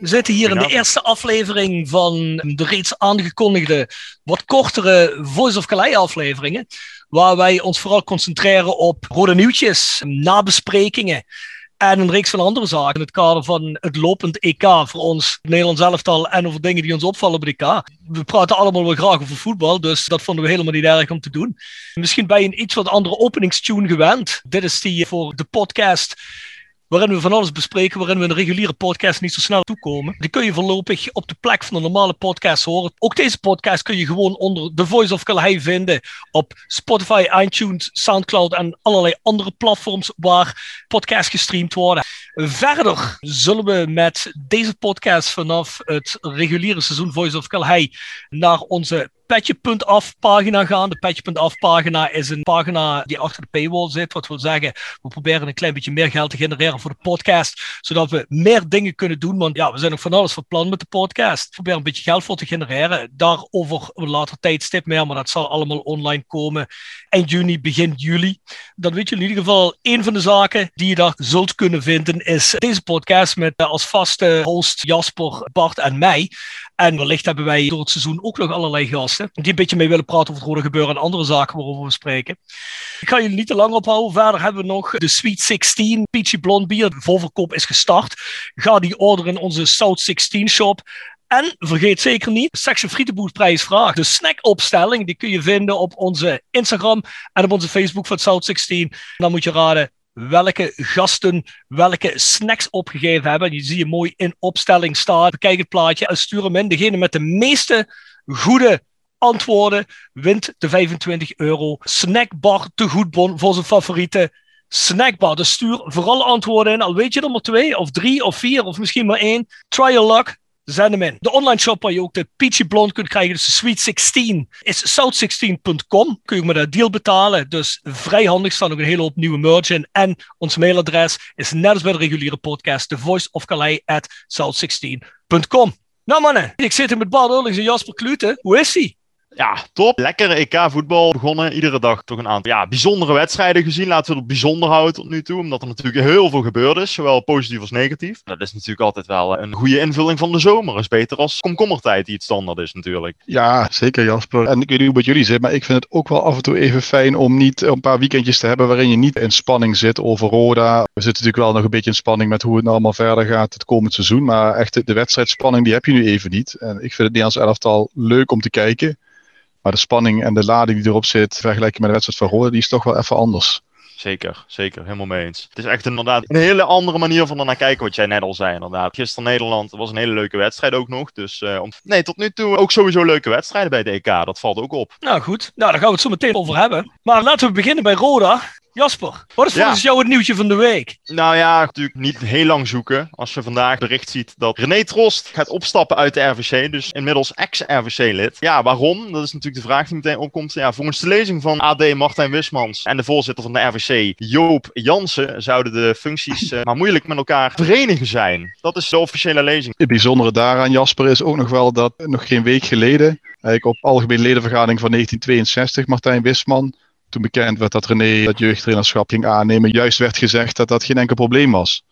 We zitten hier in de eerste aflevering van de reeds aangekondigde, wat kortere Voice of Calais afleveringen. Waar wij ons vooral concentreren op rode nieuwtjes, nabesprekingen en een reeks van andere zaken in het kader van het lopend EK voor ons Nederlands elftal en over dingen die ons opvallen bij het EK. We praten allemaal wel graag over voetbal, dus dat vonden we helemaal niet erg om te doen. Misschien bij een iets wat andere openingstune gewend. Dit is die voor de podcast waarin we van alles bespreken, waarin we een reguliere podcast niet zo snel toekomen. Die kun je voorlopig op de plek van een normale podcast horen. Ook deze podcast kun je gewoon onder The Voice of Calais vinden op Spotify, iTunes, Soundcloud en allerlei andere platforms waar podcasts gestreamd worden. Verder zullen we met deze podcast vanaf het reguliere seizoen Voice of Calais naar onze Petje.af pagina gaan. De Petje.af pagina is een pagina die achter de paywall zit. Wat wil zeggen, we proberen een klein beetje meer geld te genereren voor de podcast. Zodat we meer dingen kunnen doen. Want ja, we zijn nog van alles van plan met de podcast. We proberen een beetje geld voor te genereren. Daarover een later tijdstip meer. Maar dat zal allemaal online komen. Eind juni, begin juli. Dan weet je in ieder geval, een van de zaken die je daar zult kunnen vinden is deze podcast met eh, als vaste host Jasper, Bart en mij. En wellicht hebben wij door het seizoen ook nog allerlei gasten die een beetje mee willen praten over het rode gebeuren en andere zaken waarover we spreken. Ik ga jullie niet te lang ophouden. Verder hebben we nog de Sweet 16 Peachy Blond Bier. De voorverkoop is gestart. Ga die orderen in onze South 16 shop. En vergeet zeker niet, Section Frietenboer prijsvraag. De snackopstelling, die kun je vinden op onze Instagram en op onze Facebook van South 16. dan moet je raden welke gasten welke snacks opgegeven hebben. Die zie je mooi in opstelling staan. Bekijk het plaatje en stuur hem in. Degene met de meeste goede antwoorden wint de 25 euro snackbar te goedbon voor zijn favoriete snackbar. Dus stuur vooral antwoorden in. Al weet je er maar twee of drie of vier of misschien maar één. Try your luck. Zend hem in. De online shop waar je ook de Peachy Blond kunt krijgen, dus de Sweet 16, is south16.com. Kun je met dat deal betalen. Dus vrij handig, staan ook een hele hoop nieuwe merch in. En ons mailadres is net als bij de reguliere podcast, thevoiceofcalais at south16.com. Nou mannen, ik zit hier met Bart Oorlings en Jasper Klute. Hoe is hij? Ja, top. Lekker EK-voetbal begonnen. Iedere dag toch een aantal ja, bijzondere wedstrijden gezien. Laten we het bijzonder houden tot nu toe. Omdat er natuurlijk heel veel gebeurd is. Zowel positief als negatief. Dat is natuurlijk altijd wel een goede invulling van de zomer. Is beter als komkommertijd die het standaard is natuurlijk. Ja, zeker Jasper. En ik weet niet hoe het jullie zit. Maar ik vind het ook wel af en toe even fijn om niet een paar weekendjes te hebben waarin je niet in spanning zit over Roda. We zitten natuurlijk wel nog een beetje in spanning met hoe het nou allemaal verder gaat het komend seizoen. Maar echt de wedstrijdspanning die heb je nu even niet. En ik vind het Nederlands elftal leuk om te kijken. Maar de spanning en de lading die erop zit, vergelijking met de wedstrijd van Roda, die is toch wel even anders. Zeker, zeker, helemaal mee eens. Het is echt inderdaad een hele andere manier van er naar kijken, wat jij net al zei inderdaad. Gisteren Nederland was een hele leuke wedstrijd ook nog. Dus uh, om... nee, tot nu toe ook sowieso leuke wedstrijden bij de EK. Dat valt ook op. Nou goed, nou daar gaan we het zo meteen over hebben. Maar laten we beginnen bij Roda. Jasper, wat is volgens jou het nieuwtje van de week? Nou ja, natuurlijk niet heel lang zoeken. Als je vandaag bericht ziet dat René Trost gaat opstappen uit de RVC. Dus inmiddels ex-RVC-lid. Ja, waarom? Dat is natuurlijk de vraag die meteen opkomt. Ja, volgens de lezing van AD Martijn Wismans en de voorzitter van de RVC, Joop Jansen, zouden de functies uh, maar moeilijk met elkaar verenigen zijn. Dat is de officiële lezing. Het bijzondere daaraan, Jasper, is ook nog wel dat nog geen week geleden, eigenlijk op algemene ledenvergadering van 1962, Martijn Wisman toen bekend werd dat René dat jeugdtrainerschap ging aannemen, juist werd gezegd dat dat geen enkel probleem was.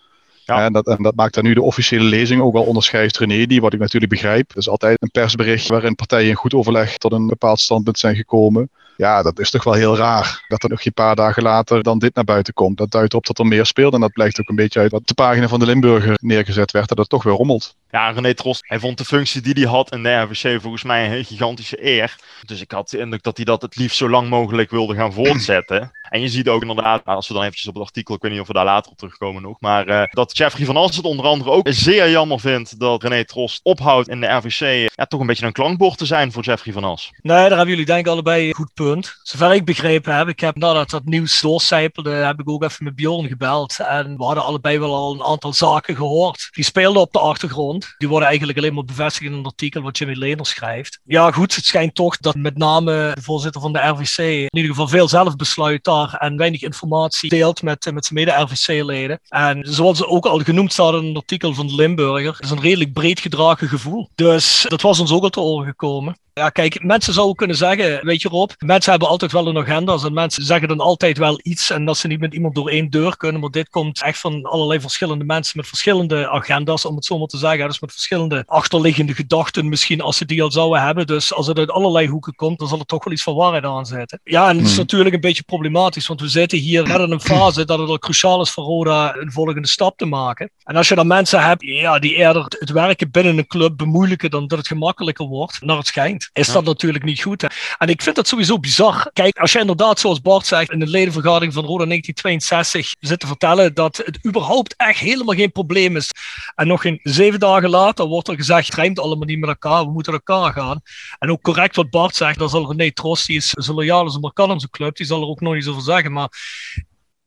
Ja. En, dat, en dat maakt dan nu de officiële lezing ook wel onderscheidt René, die wat ik natuurlijk begrijp. is altijd een persbericht waarin partijen in goed overleg tot een bepaald standpunt zijn gekomen. Ja, dat is toch wel heel raar. Dat er nog een paar dagen later dan dit naar buiten komt. Dat duidt op dat er meer speelt. En dat blijkt ook een beetje uit wat de pagina van de Limburger neergezet werd. Dat het toch weer rommelt. Ja, René Trost, hij vond de functie die hij had in de RVC volgens mij een gigantische eer. Dus ik had de indruk dat hij dat het liefst zo lang mogelijk wilde gaan voortzetten. En je ziet ook inderdaad, als we dan eventjes op het artikel, ik weet niet of we daar later op terugkomen nog, maar uh, dat Jeffrey van Alst het onder andere ook zeer jammer vindt dat René Trost ophoudt in de RVC. Ja, toch een beetje een klankbord te zijn voor Jeffrey van As. Nee, daar hebben jullie denk ik allebei een goed punt. Zover ik begrepen heb, ik heb nadat dat nieuws doorcijpelde, heb ik ook even met Bjorn gebeld. En we hadden allebei wel al een aantal zaken gehoord. Die speelden op de achtergrond. Die worden eigenlijk alleen maar bevestigd in een artikel wat Jimmy Lehner schrijft. Ja, goed, het schijnt toch dat met name de voorzitter van de RVC in ieder geval veel zelf besluit daar en weinig informatie deelt met, met zijn mede-RVC-leden. En zoals ze ook al genoemd staat in een artikel van de Limburger, is een redelijk breed gedragen gevoel. Dus dat was ons ook al te oren gekomen. Ja, kijk, mensen zouden kunnen zeggen, weet je Rob, mensen hebben altijd wel een agenda en mensen zeggen dan altijd wel iets en dat ze niet met iemand door één deur kunnen, maar dit komt echt van allerlei verschillende mensen met verschillende agenda's, om het zo maar te zeggen. Dus met verschillende achterliggende gedachten misschien, als ze die al zouden hebben. Dus als het uit allerlei hoeken komt, dan zal er toch wel iets van waarheid aan zitten. Ja, en het is hmm. natuurlijk een beetje problematisch, want we zitten hier net in een fase dat het al cruciaal is voor Roda een volgende stap te maken. En als je dan mensen hebt ja, die eerder het werken binnen een club bemoeilijken dan dat het gemakkelijker wordt, naar het schijnt is dat natuurlijk niet goed. Hè? En ik vind dat sowieso bizar. Kijk, als je inderdaad, zoals Bart zegt, in de ledenvergadering van Roda 1962 zit te vertellen dat het überhaupt echt helemaal geen probleem is. En nog geen zeven dagen later wordt er gezegd, het rijmt allemaal niet met elkaar, we moeten elkaar gaan. En ook correct wat Bart zegt, dan zal René Trost, die is zo loyaal als maar kan zijn club, die zal er ook nog niet over zeggen. Maar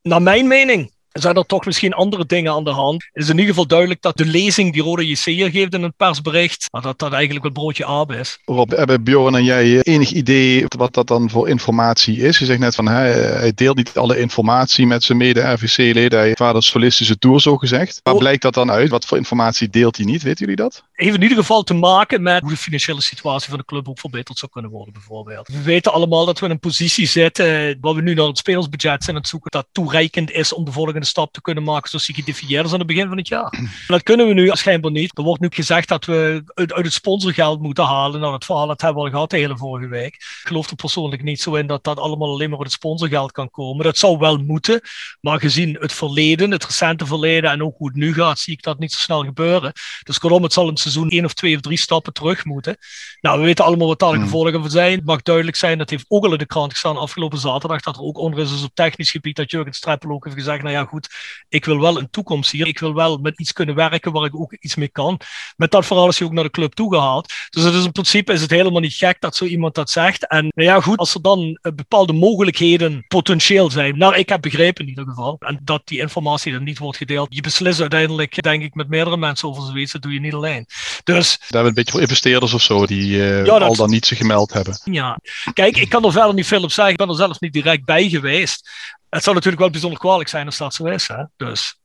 naar mijn mening zijn er toch misschien andere dingen aan de hand. Het is in ieder geval duidelijk dat de lezing die Rode JC hier geeft in het persbericht, dat dat eigenlijk wel broodje aap is. Rob, hebben Bjorn en jij enig idee wat dat dan voor informatie is? Je zegt net van hij, hij deelt niet alle informatie met zijn mede-RVC-leden. Hij een solistische tour zo gezegd. Waar oh. blijkt dat dan uit? Wat voor informatie deelt hij niet? Weten jullie dat? Heeft in ieder geval te maken met hoe de financiële situatie van de club ook verbeterd zou kunnen worden, bijvoorbeeld. We weten allemaal dat we in een positie zitten waar we nu naar het spelersbudget zijn aan het zoeken dat toereikend is om de volgende stap te kunnen maken zoals die gedefinieerd is aan het begin van het jaar. En dat kunnen we nu schijnbaar niet. Er wordt nu gezegd dat we uit, uit het sponsorgeld moeten halen. Nou, dat verhaal dat hebben we al gehad de hele vorige week. Ik geloof er persoonlijk niet zo in dat dat allemaal alleen maar uit het sponsorgeld kan komen. Dat zou wel moeten, maar gezien het verleden, het recente verleden en ook hoe het nu gaat, zie ik dat niet zo snel gebeuren. Dus kortom, het zal een seizoen één of twee of drie stappen terug moeten. Nou, we weten allemaal wat daar de hmm. gevolgen van zijn. Het mag duidelijk zijn, dat heeft ook al in de krant gestaan afgelopen zaterdag, dat er ook onder is op technisch gebied, dat Jurgen Streppel ook heeft gezegd, nou ja goed, ik wil wel een toekomst hier. Ik wil wel met iets kunnen werken waar ik ook iets mee kan. Met dat verhaal is hij ook naar de club toegehaald. Dus het is in principe is het helemaal niet gek dat zo iemand dat zegt. En nou ja, goed, als er dan eh, bepaalde mogelijkheden potentieel zijn. Nou, ik heb begrepen in ieder geval. En dat die informatie dan niet wordt gedeeld. Je beslist uiteindelijk, denk ik, met meerdere mensen over zoiets. Dat doe je niet alleen. Dus. Daar hebben een beetje voor investeerders of zo die uh, al dan niet zich gemeld hebben. Ja, kijk, ik kan er verder niet veel op zeggen. Ik ben er zelf niet direct bij geweest. Het zou natuurlijk wel bijzonder kwalijk zijn als dat zo is. Hè? Dus.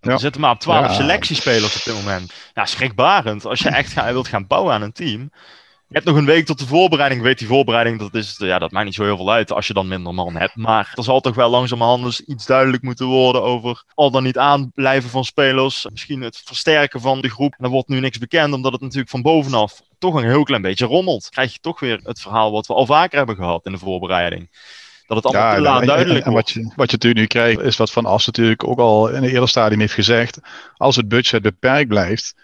Ja. We zitten maar op 12 ja. selectiespelers op dit moment. Ja, schrikbarend. Als je echt wilt gaan bouwen aan een team. Je hebt nog een week tot de voorbereiding. weet, die voorbereiding, dat, is, ja, dat maakt niet zo heel veel uit als je dan minder man hebt. Maar er zal toch wel langzamerhand dus iets duidelijk moeten worden over al dan niet aanblijven van spelers. Misschien het versterken van de groep. En er wordt nu niks bekend, omdat het natuurlijk van bovenaf toch een heel klein beetje rommelt. Krijg je toch weer het verhaal wat we al vaker hebben gehad in de voorbereiding dat het allemaal ja, te laat duidelijk en, wat, je, wat je natuurlijk nu krijgt, is wat Van As natuurlijk ook al in een eerder stadium heeft gezegd. Als het budget beperkt blijft,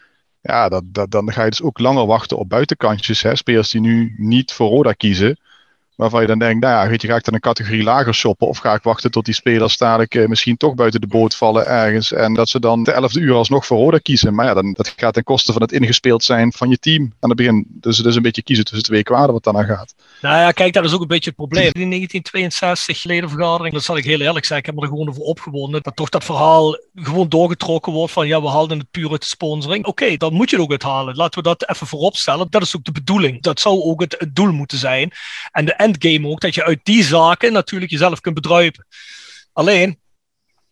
ja, dat, dat, dan ga je dus ook langer wachten op buitenkantjes. Hè? Spelers die nu niet voor Roda kiezen, Waarvan je dan denkt, nou ja, weet je, ga ik dan een categorie lager shoppen? Of ga ik wachten tot die spelers dadelijk uh, misschien toch buiten de boot vallen ergens. En dat ze dan de elfde uur alsnog voor Roda kiezen. Maar ja, dan, dat gaat ten koste van het ingespeeld zijn van je team aan het begin. Dus is een beetje kiezen tussen twee kwaden wat dan aan gaat. Nou ja, kijk, dat is ook een beetje het probleem. In 1962 ledenvergadering, dat zal ik heel eerlijk zeggen, ik heb me er gewoon over opgewonden. Dat toch dat verhaal gewoon doorgetrokken wordt van, ja, we haalden het puur uit de sponsoring. Oké, dan moet je het ook uithalen. Laten we dat even voorop stellen. Dat is ook de bedoeling. Dat zou ook het, het doel moeten zijn. En de endgame ook, dat je uit die zaken natuurlijk jezelf kunt bedruipen. Alleen,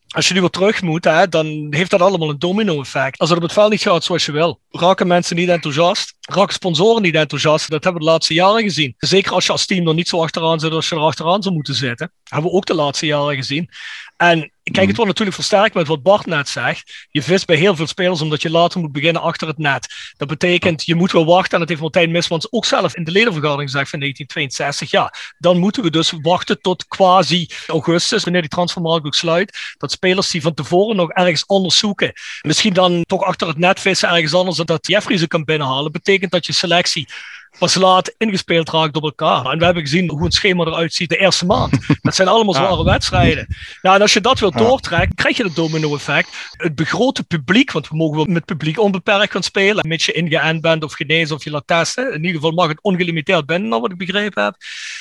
als je nu weer terug moet, hè, dan heeft dat allemaal een domino-effect. Als het op het veld niet gaat zoals je wil, raken mensen niet enthousiast, raken sponsoren niet enthousiast. Dat hebben we de laatste jaren gezien. Zeker als je als team er niet zo achteraan zit als je er achteraan zou moeten zitten. Hebben we ook de laatste jaren gezien. En kijk, het mhm. wordt natuurlijk versterkt met wat Bart net zegt. Je vist bij heel veel spelers omdat je later moet beginnen achter het net. Dat betekent, je moet wel wachten. En dat heeft Martijn Mismans ook zelf in de ledenvergadering gezegd van 1962. Ja, dan moeten we dus wachten tot quasi augustus, wanneer die transfermarkt ook sluit. Dat spelers die van tevoren nog ergens anders zoeken. Misschien dan toch achter het net vissen ergens anders. Dat Jeffrey ze kan binnenhalen. Betekent dat je selectie pas laat ingespeeld raakt op elkaar. En we hebben gezien hoe het schema eruit ziet de eerste maand. Dat zijn allemaal zware wedstrijden. Nou, en als je dat wilt doortrekken, krijg je het domino-effect. Het begrote publiek, want we mogen wel met publiek onbeperkt gaan spelen, mits je ingeënt bent of genezen of je laat testen. In ieder geval mag het ongelimiteerd binnen, naar wat ik begrepen heb.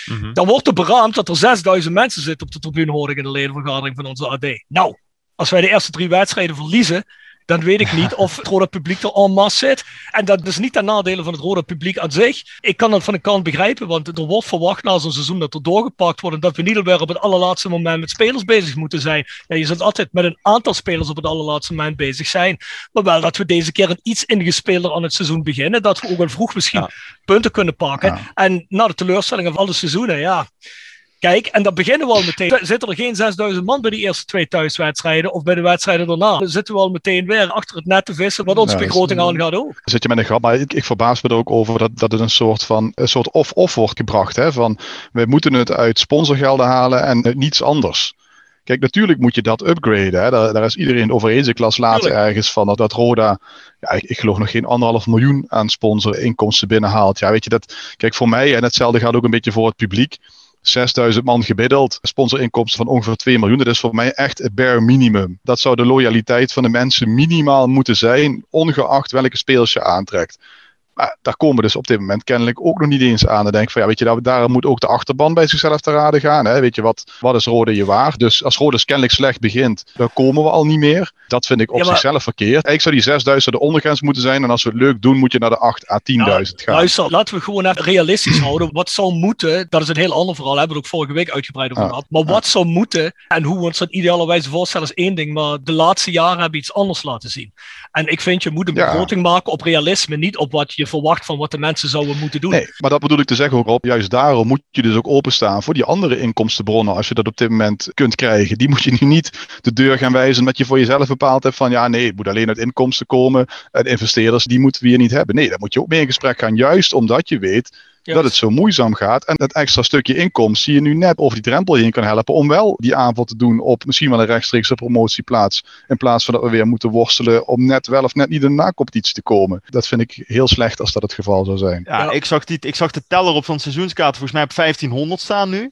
Mhm. Dan wordt er beraamd dat er 6000 mensen zitten op de tribune, hoor ik in de ledenvergadering van onze AD. Nou, als wij de eerste drie wedstrijden verliezen, dan weet ik niet of het rode publiek er en masse zit. En dat is niet ten nadele van het rode publiek aan zich. Ik kan dat van de kant begrijpen, want er wordt verwacht na zo'n seizoen dat er doorgepakt wordt en dat we niet alweer op het allerlaatste moment met spelers bezig moeten zijn. Ja, je zult altijd met een aantal spelers op het allerlaatste moment bezig zijn, maar wel dat we deze keer een iets ingespeelder aan het seizoen beginnen, dat we ook wel vroeg misschien punten kunnen pakken. En na de teleurstelling van alle seizoenen, ja, Kijk, en dan beginnen we al meteen. Zitten er geen 6000 man bij die eerste twee thuiswedstrijden of bij de wedstrijden daarna? Dan zitten we al meteen weer achter het net te vissen, wat onze begroting aangaat ook. Zit je met een grap, maar ik, ik, verbaas me er ook over dat, dat het een soort van een soort of-of wordt gebracht. Hè? Van we moeten het uit sponsorgelden halen en niets anders. Kijk, natuurlijk moet je dat upgraden. Hè? Daar, daar is iedereen over eens. Ik las laatst ergens van dat, dat Roda, ja, ik, ik, geloof nog geen anderhalf miljoen aan sponsorinkomsten binnenhaalt. Ja, weet je dat? Kijk, voor mij, en hetzelfde gaat ook een beetje voor het publiek 6000 man gemiddeld, sponsorinkomsten van ongeveer 2 miljoen. Dat is voor mij echt het bare minimum. Dat zou de loyaliteit van de mensen minimaal moeten zijn, ongeacht welke spelers je aantrekt. Maar daar komen we dus op dit moment kennelijk ook nog niet eens aan. Dan denk van ja, weet je, daar moet ook de achterban bij zichzelf te raden gaan. Hè? Weet je, wat, wat is Rode je waar? Dus als Rode kennelijk slecht begint, dan komen we al niet meer. Dat vind ik op zichzelf verkeerd. Ik zou die 6000 de ondergrens moeten zijn. En als we het leuk doen, moet je naar de 8 à 10.000 gaan. Luister, laten we gewoon even realistisch houden. Wat zou moeten, dat is een heel ander verhaal, hebben we ook vorige week uitgebreid over gehad. Maar wat zou moeten en hoe we ons dat idealerwijze voorstellen is één ding. Maar de laatste jaren hebben we iets anders laten zien. En ik vind, je moet een begroting maken op realisme, niet op wat je verwacht van wat de mensen zouden moeten doen. Nee, maar dat bedoel ik te zeggen ook op. Juist daarom moet je dus ook openstaan voor die andere inkomstenbronnen. Als je dat op dit moment kunt krijgen. Die moet je nu niet de deur gaan wijzen omdat je voor jezelf bepaald hebt van ja nee, het moet alleen uit inkomsten komen. En investeerders, die moeten we hier niet hebben. Nee, daar moet je ook mee in gesprek gaan. Juist omdat je weet dat het zo moeizaam gaat. En dat extra stukje inkomsten je nu net over die drempel heen kan helpen om wel die aanval te doen op misschien wel een rechtstreekse promotieplaats. In plaats van dat we weer moeten worstelen om net wel of net niet in de na-competitie te komen. Dat vind ik heel slecht als dat het geval zou zijn. Ja, Ik, zag die, ik zag de teller op van seizoenskaart volgens mij op 1500 staan nu.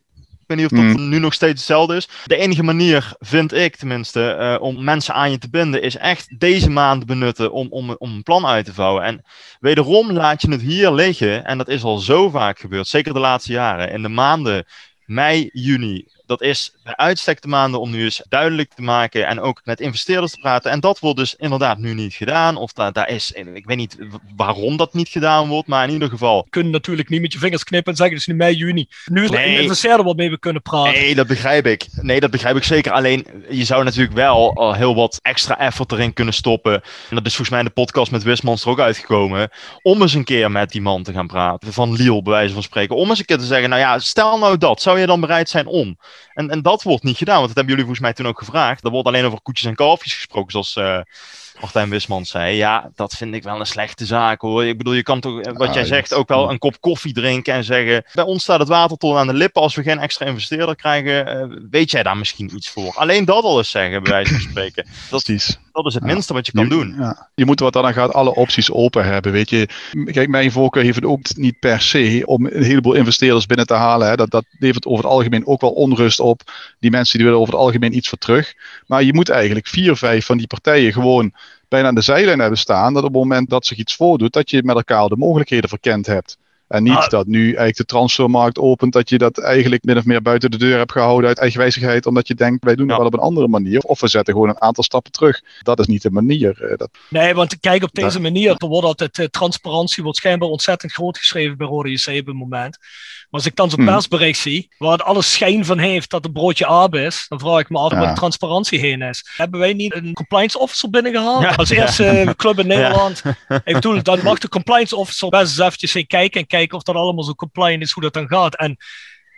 Weet niet of dat hmm. nu nog steeds hetzelfde is. De enige manier, vind ik tenminste, uh, om mensen aan je te binden, is echt deze maand benutten om, om, om een plan uit te vouwen. En wederom laat je het hier liggen, en dat is al zo vaak gebeurd, zeker de laatste jaren. In de maanden mei, juni dat is bij uitstek de maanden om nu eens duidelijk te maken en ook met investeerders te praten. En dat wordt dus inderdaad nu niet gedaan. Of daar, daar is, ik weet niet waarom dat niet gedaan wordt, maar in ieder geval. Je kunt natuurlijk niet met je vingers knippen en zeggen, het is nu mei, juni. Nu is er een investeerder waarmee we kunnen praten. Nee, dat begrijp ik. Nee, dat begrijp ik zeker. Alleen, je zou natuurlijk wel al heel wat extra effort erin kunnen stoppen. En dat is volgens mij in de podcast met Wismans er ook uitgekomen. Om eens een keer met die man te gaan praten. Van Liel, bij wijze van spreken. Om eens een keer te zeggen, nou ja, stel nou dat. Zou je dan bereid zijn om? En, en dat wordt niet gedaan, want dat hebben jullie volgens mij toen ook gevraagd. Er wordt alleen over koetjes en kalfjes gesproken, zoals uh, Martijn Wisman zei. Ja, dat vind ik wel een slechte zaak hoor. Ik bedoel, je kan toch, wat ah, jij zegt, ook wel een kop koffie drinken en zeggen: Bij ons staat het water tot aan de lippen. Als we geen extra investeerder krijgen, uh, weet jij daar misschien iets voor? Alleen dat al eens zeggen, bij wijze van spreken. Dat, Precies. Dat is het minste wat je kan doen. Ja. Je moet wat dan gaat alle opties open hebben. Weet je, kijk, mijn voorkeur heeft het ook niet per se om een heleboel investeerders binnen te halen. Hè. Dat, dat levert over het algemeen ook wel onrust op. Die mensen die willen over het algemeen iets voor terug. Maar je moet eigenlijk vier, vijf van die partijen gewoon bijna aan de zijlijn hebben staan. Dat op het moment dat zich iets voordoet, dat je met elkaar de mogelijkheden verkend hebt. En niet ah. dat nu eigenlijk de transfermarkt opent, dat je dat eigenlijk min of meer buiten de deur hebt gehouden uit eigenwijzigheid, omdat je denkt, wij doen het wel op een andere manier. Of we zetten gewoon een aantal stappen terug. Dat is niet de manier. Eh, dat, nee, want kijk, op deze manier, er wordt altijd, uh, transparantie wordt schijnbaar ontzettend groot geschreven bij Rode JC op het moment. Maar als ik dan zo'n hmm. persbericht zie, waar het alles schijn van heeft dat het broodje aap is, dan vraag ik me af waar de transparantie heen is. Hebben wij niet een compliance officer binnengehaald? Als eerste club in Nederland. Ik bedoel, dan mag de compliance officer best eens eventjes heen kijken en kijken of dat allemaal zo compliant is, hoe dat dan gaat. En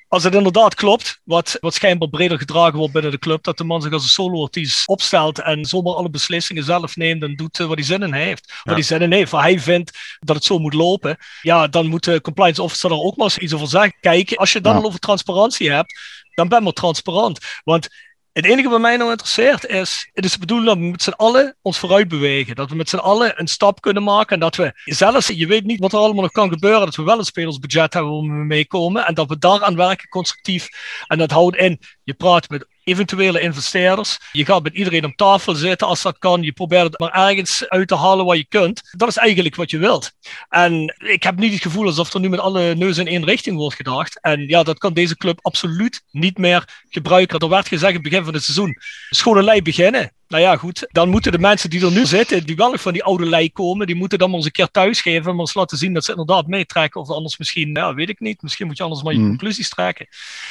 als het inderdaad klopt, wat, wat schijnbaar breder gedragen wordt binnen de club, dat de man zich als een solo-artiest opstelt en zomaar alle beslissingen zelf neemt en doet uh, wat hij zin in heeft. Wat hij zin in heeft, hij vindt dat het zo moet lopen, ja, dan moet de compliance officer er ook maar eens iets over zeggen. Kijk, als je dan al over transparantie hebt, dan ben maar transparant. Want het enige wat mij nou interesseert is, het is de bedoeling dat we met z'n allen ons vooruit bewegen. Dat we met z'n allen een stap kunnen maken en dat we zelfs, je weet niet wat er allemaal nog kan gebeuren, dat we wel een spelersbudget hebben om mee meekomen en dat we daaraan werken constructief. En dat houdt in, je praat met eventuele investeerders. Je gaat met iedereen om tafel zitten als dat kan. Je probeert het maar ergens uit te halen wat je kunt. Dat is eigenlijk wat je wilt. En ik heb niet het gevoel alsof er nu met alle neuzen in één richting wordt gedacht. En ja, dat kan deze club absoluut niet meer gebruiken. Er werd gezegd in het begin van het seizoen, schone lei beginnen. Nou ja, goed. Dan moeten de mensen die er nu zitten, die wel nog van die oude lei komen, die moeten dan maar eens een keer thuisgeven en maar eens laten zien dat ze inderdaad meetrekken. Of anders misschien, ja, weet ik niet. Misschien moet je anders maar je Hmm. conclusies trekken.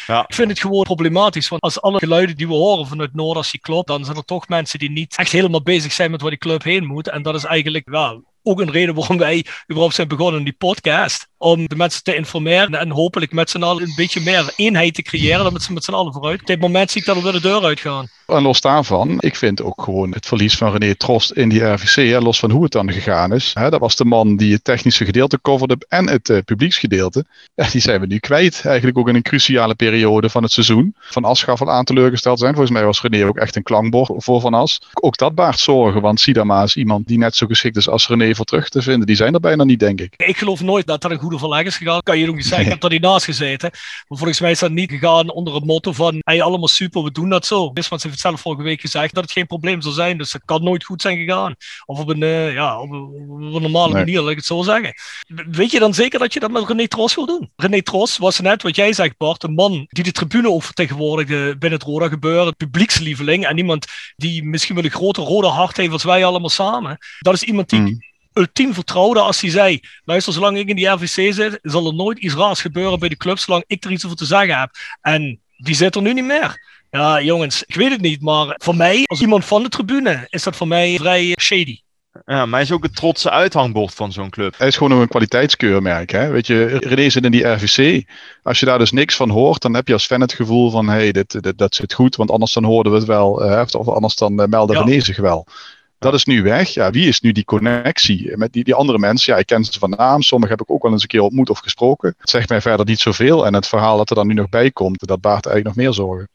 Ja. Ik vind het gewoon problematisch, want als alle geluiden die we horen vanuit Noord, als die klopt, dan zijn er toch mensen die niet echt helemaal bezig zijn met waar die club heen moet. En dat is eigenlijk, ja, ook een reden waarom wij überhaupt zijn begonnen in die podcast. Om de mensen te informeren en hopelijk met z'n allen een beetje meer eenheid te creëren dan met z'n met z'n allen vooruit. Op dit moment zie ik dat we de deur uitgaan. En los daarvan, ik vind ook gewoon het verlies van René Trost in die RVC, hè, los van hoe het dan gegaan is. Hè, dat was de man die het technische gedeelte coverde en het eh, publieksgedeelte. Ja, die zijn we nu kwijt. Eigenlijk ook in een cruciale periode van het seizoen. Van As gaf al aan teleurgesteld zijn. Volgens mij was René ook echt een klankbord voor Van As. Ook dat baart zorgen, want Sidama is iemand die net zo geschikt is als René voor terug te vinden. Die zijn er bijna niet, denk ik. Ik geloof nooit dat dat een verleg is gegaan. Kan je ook niet zeggen, ik heb er niet naast gezeten. Maar volgens mij is dat niet gegaan onder het motto van, hey, allemaal super, we doen dat zo. Dus, want ze heeft zelf vorige week gezegd dat het geen probleem zou zijn. Dus het kan nooit goed zijn gegaan. Of op een, eh, ja, op een, op een normale Nee. manier, laat ik het zo zeggen. Weet je dan zeker dat je dat met René Tros wil doen? René Tros was net, wat jij zegt Bart, een man die de tribune ook vertegenwoordigde binnen het Roda gebeuren. Publiekslieveling. En iemand die misschien wel een groter rode hart heeft als wij allemaal samen. Dat is iemand die Hmm. Ultiem vertrouwde als hij zei: luister, zolang ik in die RVC zit, zal er nooit iets raars gebeuren bij de club, zolang ik er iets over te zeggen heb. En die zit er nu niet meer. Ja, jongens, ik weet het niet, maar voor mij, als iemand van de tribune, is dat voor mij vrij shady. Ja, maar hij is ook het trotse uithangbord van zo'n club. Hij is gewoon een kwaliteitskeurmerk. Hè? Weet je, René zit in die RVC. Als je daar dus niks van hoort, dan heb je als fan het gevoel van: hé, hey, dit, dit, dat zit goed, want anders dan hoorden we het wel. eh, of anders dan uh, melden Ja. René zich wel. Dat is nu weg. Ja, wie is nu die connectie met die, die andere mensen? Ja, ik ken ze van naam. Sommigen heb ik ook wel eens een keer ontmoet of gesproken. Het zegt mij verder niet zoveel. En het verhaal dat er dan nu nog bij komt, dat baart eigenlijk nog meer zorgen.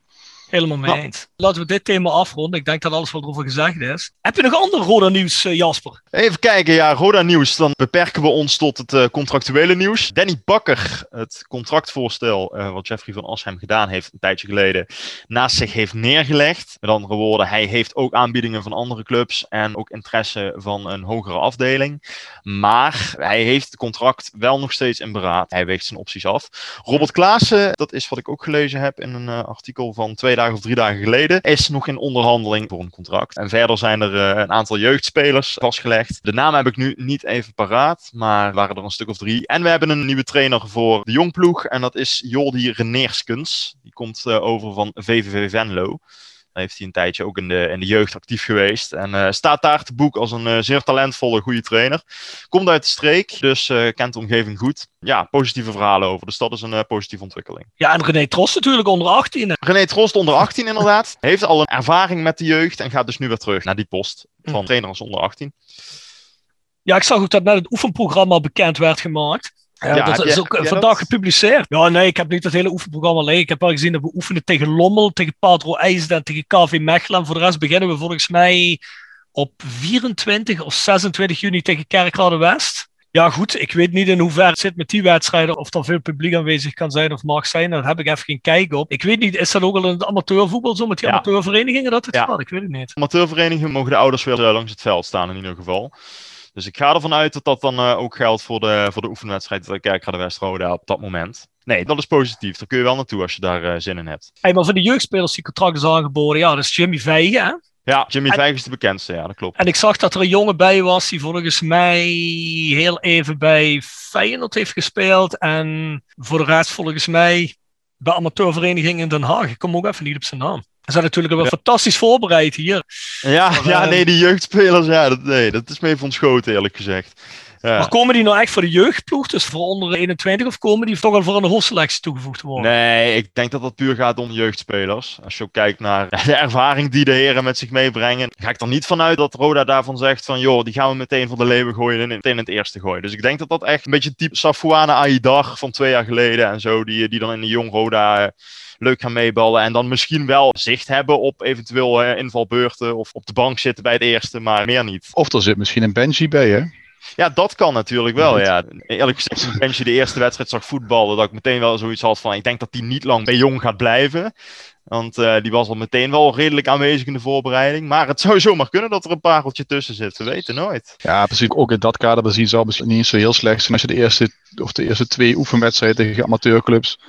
Helemaal mee Ja. eens. Laten we dit thema afronden. Ik denk dat alles wat erover gezegd is. Heb je nog ander Roda nieuws, eh, Jasper? Even kijken, ja, Roda nieuws. Dan beperken we ons tot het eh, contractuele nieuws. Danny Bakker, het contractvoorstel eh, wat Jeffrey van Asheim gedaan heeft een tijdje geleden, naast zich heeft neergelegd. Met andere woorden, hij heeft ook aanbiedingen van andere clubs en ook interesse van een hogere afdeling. Maar hij heeft het contract wel nog steeds in beraad. Hij weegt zijn opties af. Robert Klaassen, dat is wat ik ook gelezen heb in een eh, artikel van twee dagen of drie dagen geleden, is nog in onderhandeling voor een contract. En verder zijn er eh, een aantal jeugdspelers vastgelegd. De naam heb ik nu niet even paraat, maar waren er een stuk of drie. En we hebben een nieuwe trainer voor de jongploeg en dat is Jordi Reneerskens. Die komt eh, over van VVV Venlo. Daar heeft hij een tijdje ook in de, in de jeugd actief geweest. En eh, staat daar te boek als een eh, zeer talentvolle, goede trainer. Komt uit de streek, dus eh, kent de omgeving goed. Ja, positieve verhalen over. Dus dat is een positieve ontwikkeling. Ja, en René Tros natuurlijk onder 18. René Trost onder 18 inderdaad. Heeft al een ervaring met de jeugd en gaat dus nu weer terug naar die post van Hm. trainer als onder 18. Ja, ik zag ook dat net het oefenprogramma bekend werd gemaakt. Ja, Ja, dat is ook vandaag dat? gepubliceerd. Ja, nee, ik heb niet het hele oefenprogramma liggen. Ik heb wel gezien dat we oefenen tegen Lommel, tegen Patro IJsden en tegen KV Mechelen. En voor de rest beginnen we volgens mij op 24 of 26 juni tegen Kerkrade West. Ja, goed, ik weet niet in hoeverre het zit met die wedstrijden, of er veel publiek aanwezig kan zijn of mag zijn. Daar heb ik even geen kijk op. Ik weet niet, is dat ook al in het amateurvoetbal zo met die Ja. amateurverenigingen dat het Ja. gaat? Ik weet het niet. Amateurverenigingen mogen de ouders weer eh, langs het veld staan in ieder geval. Dus ik ga ervan uit dat dat dan eh, ook geldt voor de, voor de oefenwedstrijd tegen Kerkrade West-Roda op dat moment. Nee, dat is positief. Daar kun je wel naartoe als je daar eh, zin in hebt. Hey, maar voor de jeugdspelers die contract is aangeboden, ja, dat is Jimmy Vijgen, hè? Ja, Jimmy En- is de bekendste, ja, dat klopt. En ik zag dat er een jongen bij was die volgens mij heel even bij Feyenoord heeft gespeeld. En voor de rest volgens mij bij amateurvereniging in Den Haag. Ik kom ook even niet op zijn naam. Ze zijn natuurlijk wel Ja. fantastisch voorbereid hier. Ja, Maar, ja eh, nee, die jeugdspelers, ja, dat, nee, dat is mee van schoten eerlijk gezegd. Ja. Maar komen die nou echt voor de jeugdploeg, dus voor onder de 21, of komen die toch al voor een hoofdselectie toegevoegd worden? Nee, ik denk dat dat puur gaat om jeugdspelers. Als je ook kijkt naar de ervaring die de heren met zich meebrengen, ga ik er niet vanuit dat Roda daarvan zegt van joh, die gaan we meteen voor de leeuwen gooien en meteen in het eerste gooien. Dus ik denk dat dat echt een beetje type Safouane Aidar van twee jaar geleden en zo, die, die dan in de jong Roda eh, leuk gaan meeballen en dan misschien wel zicht hebben op eventueel eh, invalbeurten of op de bank zitten bij het eerste, maar meer niet. Of er zit misschien een Benji bij, hè? Ja, dat kan natuurlijk wel. Ja. Eerlijk gezegd, toen Benji de eerste wedstrijd zag voetballen, dat ik meteen wel zoiets had van, ik denk dat hij niet lang bij Jong gaat blijven. Want eh, die was al meteen wel redelijk aanwezig in de voorbereiding. Maar het zou zomaar kunnen dat er een pareltje tussen zit. We weten nooit. Ja, precies. Ook in dat kader bezien het misschien niet zo heel slecht zijn als je de eerste, of de eerste twee oefenwedstrijden tegen amateurclubs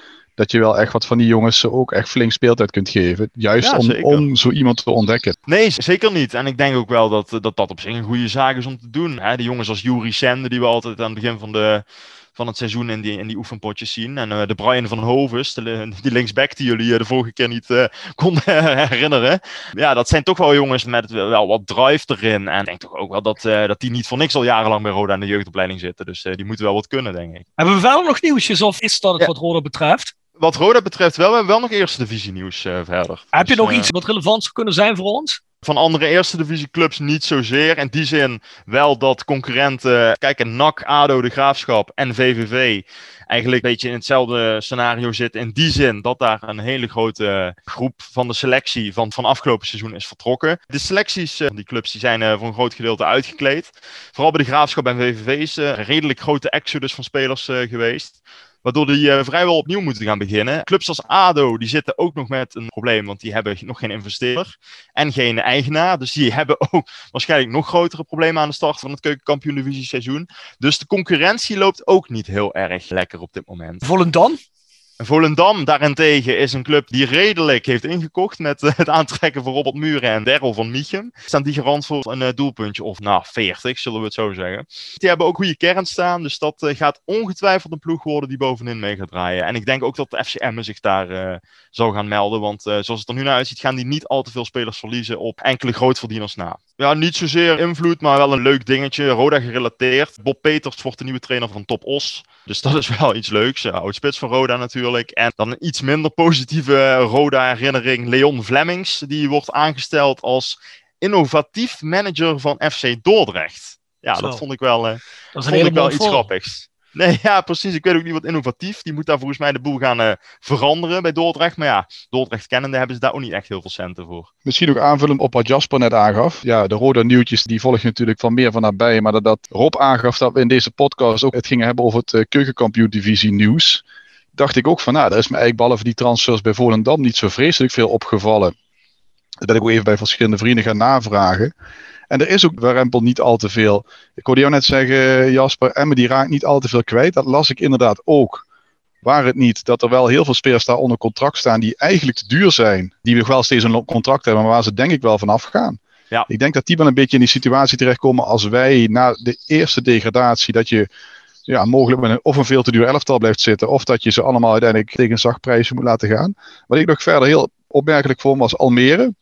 dat je wel echt wat van die jongens ook echt flink speeltijd kunt geven. Juist om, om zo iemand te ontdekken. Nee, zeker niet. En ik denk ook wel dat dat, dat op zich een goede zaak is om te doen. Hè? Die jongens als Juri Sende, die we altijd aan het begin van de van het seizoen in die, in die oefenpotjes zien. En uh, de Brian van Hovens, de, die linksback die jullie uh, de vorige keer niet uh, konden herinneren. Ja, dat zijn toch wel jongens met wel wat drive erin. En ik denk toch ook wel dat, dat die niet voor niks al jarenlang bij Roda in de jeugdopleiding zitten. Dus die moeten wel wat kunnen, denk ik. Hebben we wel nog nieuwsjes of is dat het wat Roda betreft? Wat Roda betreft wel. We hebben wel nog eerste divisie nieuws verder. Heb je dus, nog iets wat relevant zou kunnen zijn voor ons? Van andere eerste divisie clubs niet zozeer. In die zin wel dat concurrenten, kijk, NAC, ADO, de Graafschap en VVV eigenlijk een beetje in hetzelfde scenario zitten. In die zin dat daar een hele grote groep van de selectie van, van afgelopen seizoen is vertrokken. De selecties van die clubs die zijn voor een groot gedeelte uitgekleed. Vooral bij de Graafschap en VVV is een redelijk grote exodus van spelers geweest. Waardoor die uh, vrijwel opnieuw moeten gaan beginnen. Clubs als ADO, die zitten ook nog met een probleem, want die hebben nog geen investeerder en geen eigenaar. Dus die hebben ook waarschijnlijk nog grotere problemen aan de start van het keukenkampioen divisie seizoen. Dus de concurrentie loopt ook niet heel erg lekker op dit moment. Volendam? Volendam daarentegen is een club die redelijk heeft ingekocht met eh, het aantrekken van Robert Muren en Daryl van Miechem. Staan die garant voor een uh, doelpuntje of nou 40, zullen we het zo zeggen. Die hebben ook goede kern staan, dus dat uh, gaat ongetwijfeld een ploeg worden die bovenin mee gaat draaien. En ik denk ook dat de FCM zich daar zou gaan melden, want zoals het er nu naar uitziet gaan die niet al te veel spelers verliezen op enkele grootverdieners na. Ja, niet zozeer invloed, maar wel een leuk dingetje. Roda gerelateerd. Bob Peters wordt de nieuwe trainer van Top Os. Dus dat is wel iets leuks. Ja, oud spits van Roda natuurlijk. En dan een iets minder positieve Roda-herinnering. Leon Vlemmings. Die wordt aangesteld als innovatief manager van FC Dordrecht. Ja, dat vond ik wel, uh, dat vond ik wel iets grappigs. Nee, ja, precies. Ik weet ook niet wat innovatief. Die moet daar volgens mij de boel gaan uh, veranderen bij Dordrecht. Maar ja, Dordrecht kennende hebben ze daar ook niet echt heel veel centen voor. Misschien ook aanvullend op wat Jasper net aangaf. Ja, de rode nieuwtjes die volg je natuurlijk van meer van nabij. Maar dat, dat Rob aangaf dat we in deze podcast ook het gingen hebben over het uh, keukenkampioen divisie nieuws. Dacht ik ook van, nou, daar is me eigenlijk behalve die transfers bij Volendam niet zo vreselijk veel opgevallen. Dat ben ik ook even bij verschillende vrienden gaan navragen. En er is ook bij Rempel niet al te veel. Ik hoorde jou net zeggen, Jasper, Emme die raakt niet al te veel kwijt. Dat las ik inderdaad ook. Waar het niet dat er wel heel veel spelers daar onder contract staan die eigenlijk te duur zijn. Die nog wel steeds een contract hebben, maar waar ze denk ik wel vanaf gaan. Ja. Ik denk dat die wel een beetje in die situatie terechtkomen als wij na de eerste degradatie, dat je ja, mogelijk met een, of een veel te duur elftal blijft zitten, of dat je ze allemaal uiteindelijk tegen een zacht prijsje moet laten gaan. Wat ik nog verder heel opmerkelijk vond was Almere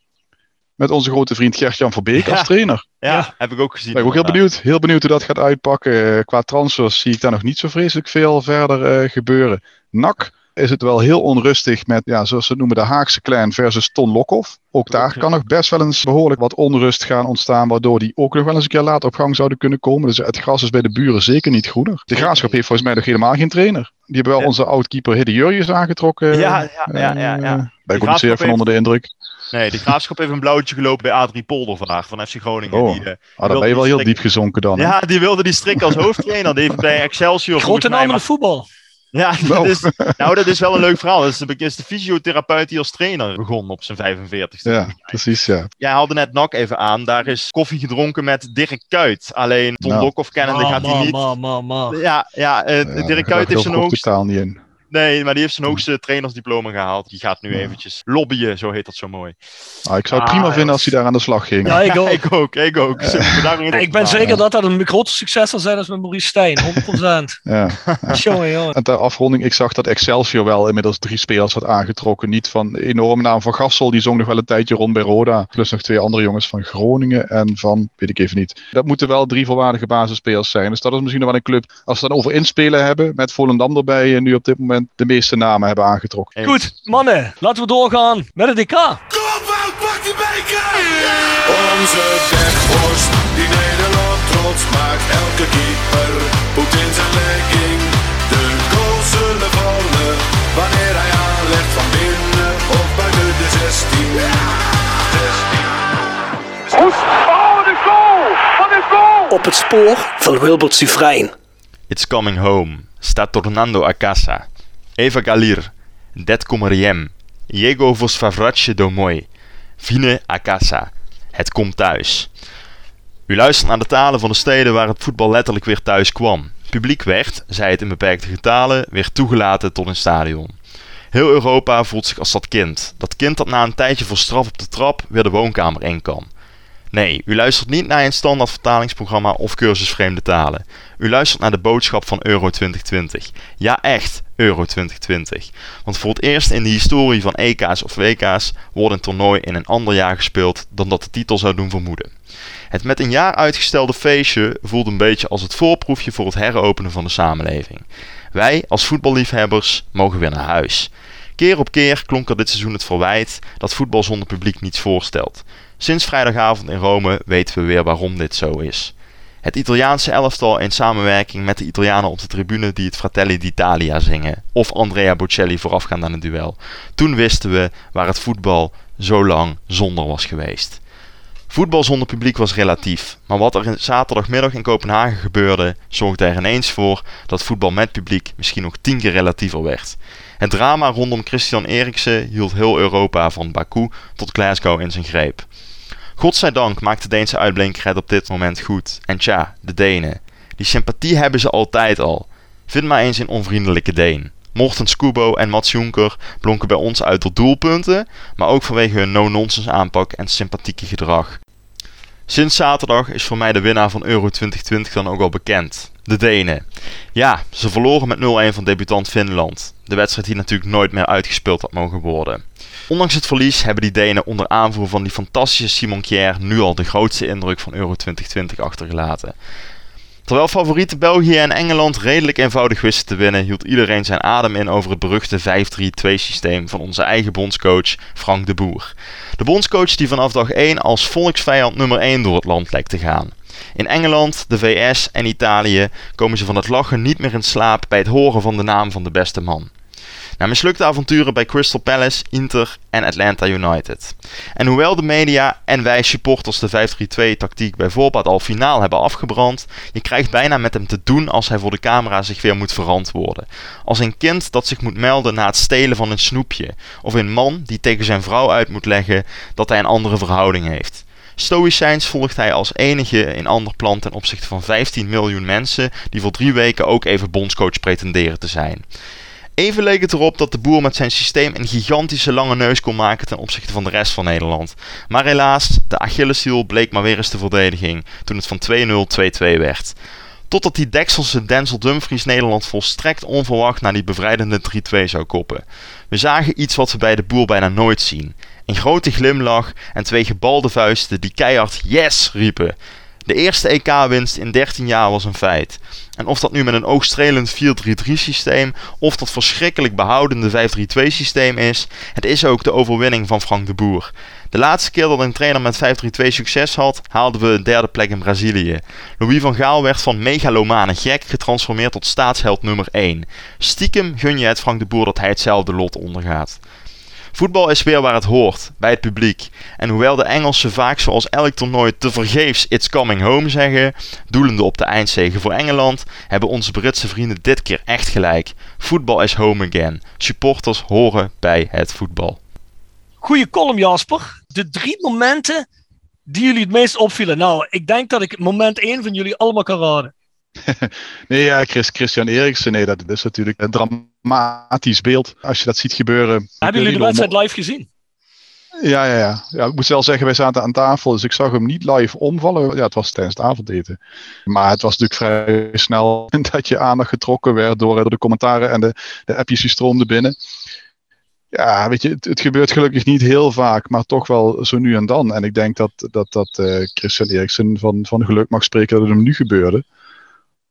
met onze grote vriend Gert-Jan Verbeek als trainer. Ja, heb ik ook gezien. Ben ik ook heel benieuwd, heel benieuwd hoe dat gaat uitpakken. Eh, qua transfers zie ik daar nog niet zo vreselijk veel verder uh, gebeuren. NAC is het wel heel onrustig met, ja, zoals ze noemen, de Haagse clan versus Ton Lokhoff. Ook daar kan nog best wel eens behoorlijk wat onrust gaan ontstaan, waardoor die ook nog wel eens een keer later op gang zouden kunnen komen. Dus het gras is bij de buren zeker niet groener. De Graafschap heeft volgens mij nog helemaal geen trainer. Die hebben wel onze oud-keeper Hidde Jurjes aangetrokken. Ja, ja, ja. ja, ja. Uh, ben ik ook niet zeer van onder de indruk. Nee, de graafschap heeft een blauwtje gelopen bij Adrie Polder vandaag van FC Groningen. Oh, die, uh, ah, dan ben je wel heel diep gezonken dan. Ja, die wilde die strik als hoofdtrainer. Die heeft bij Excelsior. Grote naam in de voetbal. Ja, dat is, nou, dat is wel een leuk verhaal. Dat is de, is de fysiotherapeut die als trainer begon op zijn 45ste. Ja, precies, ja. Jij haalde net NAC even aan. Daar is koffie gedronken met Dirk Kuyt. Alleen Tom nou. Lokhoff kennende gaat hij niet. Ma, ma, ma. Ja, ja, uh, ja Dirk Kuyt heeft zijn hoogste... niet in. Nee, maar die heeft zijn hoogste trainersdiploma gehaald. Die gaat nu eventjes lobbyen, zo heet dat zo mooi. Ah, ik zou het prima ah, vinden als hij daar aan de slag ging. Ja, ik ook. ik ook, ik ook. ik ben zeker dat dat een groter succes zal zijn als met Maurice Stijn, 100%. ja. jongen, jongen. En ter afronding, ik zag dat Excelsior wel inmiddels drie spelers had aangetrokken. Niet van enorme naam van Gassel, die zong nog wel een tijdje rond bij Roda. Plus nog twee andere jongens van Groningen en van, weet ik even niet. Dat moeten wel drie volwaardige basisspelers zijn. Dus dat is misschien nog wel een club, als we dan over inspelen hebben, met Volendam erbij en nu op dit moment de meeste namen hebben aangetrokken. Goed, mannen, laten we doorgaan met het DK. Kom, Wout, pak die beker! Onze die Nederland trots maakt, elke keeper moet in zijn legging. De goals zullen vallen, wanneer hij aanlegt van binnen of buiten de 16. Ja! 16. Oh, de goal! Wat een goal! Op het spoor van Wilbert Sufrein. It's coming home. Sta tornando a casa. Eva Galir, Det Comeriem, Diego vos favratje domoi, Vine a casa, Het komt thuis. U luistert naar de talen van de steden waar het voetbal letterlijk weer thuis kwam. Publiek werd, zij het in beperkte getalen, weer toegelaten tot een stadion. Heel Europa voelt zich als dat kind. Dat kind dat na een tijdje voor straf op de trap weer de woonkamer in kan. Nee, u luistert niet naar een standaard vertalingsprogramma of cursus vreemde talen. U luistert naar de boodschap van Euro 2020. Ja, echt Euro 2020. Want voor het eerst in de historie van EK's of WK's wordt een toernooi in een ander jaar gespeeld dan dat de titel zou doen vermoeden. Het met een jaar uitgestelde feestje voelt een beetje als het voorproefje voor het heropenen van de samenleving. Wij als voetballiefhebbers mogen weer naar huis. Keer op keer klonk er dit seizoen het verwijt dat voetbal zonder publiek niets voorstelt. Sinds vrijdagavond in Rome weten we weer waarom dit zo is. Het Italiaanse elftal in samenwerking met de Italianen op de tribune die het Fratelli d'Italia zingen. Of Andrea Bocelli voorafgaand aan het duel. Toen wisten we waar het voetbal zo lang zonder was geweest. Voetbal zonder publiek was relatief, maar wat er zaterdagmiddag in Kopenhagen gebeurde, zorgde er ineens voor dat voetbal met publiek misschien nog tien keer relatiever werd. Het drama rondom Christian Eriksen hield heel Europa van Baku tot Glasgow in zijn greep. Godzijdank maakt de Deense uitblinkerheid op dit moment goed. En tja, de Denen. Die sympathie hebben ze altijd al. Vind maar eens een onvriendelijke Deen. Morten Skubo en Mats Jonker blonken bij ons uit tot doelpunten, maar ook vanwege hun no-nonsense aanpak en sympathieke gedrag. Sinds zaterdag is voor mij de winnaar van Euro 2020 dan ook al bekend. De Denen. Ja, ze verloren met 0-1 van debutant Finland. De wedstrijd die natuurlijk nooit meer uitgespeeld had mogen worden. Ondanks het verlies hebben die Denen onder aanvoer van die fantastische Simon Kjær nu al de grootste indruk van Euro 2020 achtergelaten. Terwijl favorieten België en Engeland redelijk eenvoudig wisten te winnen, hield iedereen zijn adem in over het beruchte 5-3-2 systeem van onze eigen bondscoach Frank de Boer. De bondscoach die vanaf dag 1 als volksvijand nummer 1 door het land lijkt te gaan. In Engeland, de VS en Italië komen ze van het lachen niet meer in slaap bij het horen van de naam van de beste man. Na mislukte avonturen bij Crystal Palace, Inter en Atlanta United. En hoewel de media en wij supporters de 5-3-2 tactiek bij voorbaat al finaal hebben afgebrand, je krijgt bijna met hem te doen als hij voor de camera zich weer moet verantwoorden. Als een kind dat zich moet melden na het stelen van een snoepje. Of een man die tegen zijn vrouw uit moet leggen dat hij een andere verhouding heeft. Stoïcijns volgt hij als enige in ander plan ten opzichte van 15 miljoen mensen die voor drie weken ook even bondscoach pretenderen te zijn. Even leek het erop dat de boer met zijn systeem een gigantische lange neus kon maken ten opzichte van de rest van Nederland. Maar helaas, de Achilleshiel bleek maar weer eens de verdediging toen het van 2-0 2-2 werd. Totdat die Dekselse Denzel Dumfries Nederland volstrekt onverwacht naar die bevrijdende 3-2 zou koppen. We zagen iets wat we bij de boer bijna nooit zien. Een grote glimlach en twee gebalde vuisten die keihard yes riepen. De eerste EK-winst in 13 jaar was een feit. En of dat nu met een oogstrelend 4-3-3 systeem of dat verschrikkelijk behoudende 5-3-2 systeem is, het is ook de overwinning van Frank de Boer. De laatste keer dat een trainer met 5-3-2 succes had, haalden we een derde plek in Brazilië. Louis van Gaal werd van megalomane gek getransformeerd tot staatsheld nummer 1. Stiekem gun je het Frank de Boer dat hij hetzelfde lot ondergaat. Voetbal is weer waar het hoort, bij het publiek. En hoewel de Engelsen vaak zoals elk toernooi te vergeefs It's coming home zeggen, doelende op de eindzege voor Engeland, hebben onze Britse vrienden dit keer echt gelijk. Voetbal is home again. Supporters horen bij het voetbal. Goeie column Jasper. De drie momenten die jullie het meest opvielen. Nou, ik denk dat ik moment 1 van jullie allemaal kan raden. nee, ja, Chris, Christian Eriksen, nee, dat is natuurlijk een dramatisch beeld als je dat ziet gebeuren. Hebben jullie de wedstrijd live gezien? Ja, ja, ja, ja. Ik moet wel zeggen, wij zaten aan tafel, dus ik zag hem niet live omvallen. Ja, het was tijdens het avondeten. Maar het was natuurlijk vrij snel dat je aandacht getrokken werd door, door de commentaren en de, de appjes die stroomden binnen. Ja, weet je, het, het, gebeurt gelukkig niet heel vaak, maar toch wel zo nu en dan. En ik denk dat, dat, dat uh, Christian Eriksen van, van geluk mag spreken dat het hem nu gebeurde.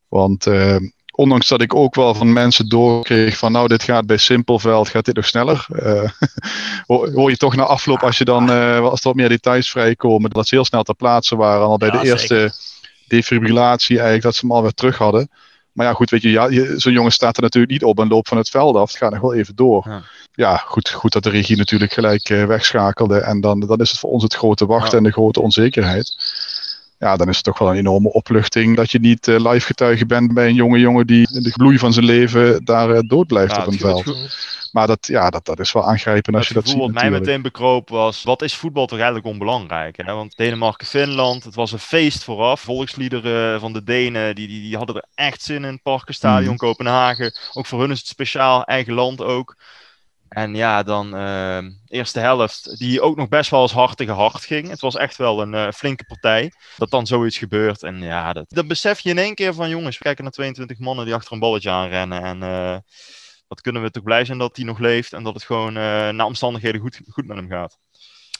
Want uh, ondanks dat ik ook wel van mensen doorkreeg van nou dit gaat bij Simpelveld, gaat dit nog sneller. Uh, hoor je toch na afloop als je dan, uh, als er wat meer details vrijkomen, dat ze heel snel ter plaatse waren. Al bij ja, de eerste defibrillatie eigenlijk, dat ze hem alweer terug hadden. Maar ja, goed, weet je, ja, zo'n jongen staat er natuurlijk niet op en loopt van het veld af. Het gaat nog wel even door. Ja, ja goed, goed dat de regie natuurlijk gelijk uh, wegschakelde. En dan, dan is het voor ons het grote wachten ja. en de grote onzekerheid ja, dan is het toch wel een enorme opluchting dat je niet uh, live getuige bent bij een jonge jongen die in de bloei van zijn leven daar uh, dood blijft ja, op een veld. Maar dat, ja, dat, dat is wel aangrijpend als je dat ziet. Wat mij meteen bekroop was, wat is voetbal toch eigenlijk onbelangrijk? Hè? Want Denemarken-Finland, het was een feest vooraf. Volksliederen van de Denen, die, die, die hadden er echt zin in. Parkenstadion, mm. Kopenhagen. Ook voor hun is het speciaal, eigen land ook. En ja, dan uh, eerste helft, die ook nog best wel eens hard tegen hard ging. Het was echt wel een uh, flinke partij. Dat dan zoiets gebeurt. En ja, dat, dat besef je in één keer van jongens, we kijken naar 22 mannen die achter een balletje aanrennen. En uh, wat kunnen we toch blij zijn dat hij nog leeft en dat het gewoon naar omstandigheden goed, goed met hem gaat.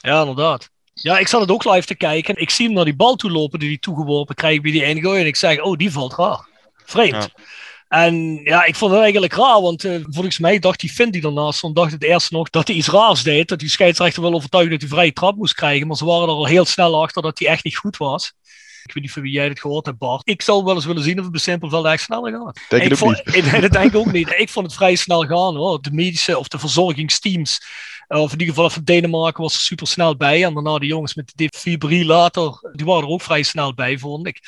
Ja, inderdaad. Ja, ik zat het ook live te kijken. Ik zie hem naar die bal toe lopen die hij toegeworpen krijgt bij die ene gooi. En ik zeg, oh, die valt raar. Vreemd. Ja. En ja, ik vond het eigenlijk raar, want uh, volgens mij dacht die Finn die ernaast stond, dacht het eerst nog dat hij iets raars deed. Dat die scheidsrechter wel overtuigd dat hij vrije trap moest krijgen. Maar ze waren er al heel snel achter dat hij echt niet goed was. Ik weet niet van wie jij het gehoord hebt, Bart. Ik zou wel eens willen zien of het bij Simpelveld echt sneller gaat. Denk ik vond, niet. Ik, dat denk ik ook niet. Ik vond het vrij snel gaan hoor. De medische of de verzorgingsteams of in ieder geval van Denemarken was er super snel bij. En daarna de jongens met de defibrillator, die waren er ook vrij snel bij, vond ik.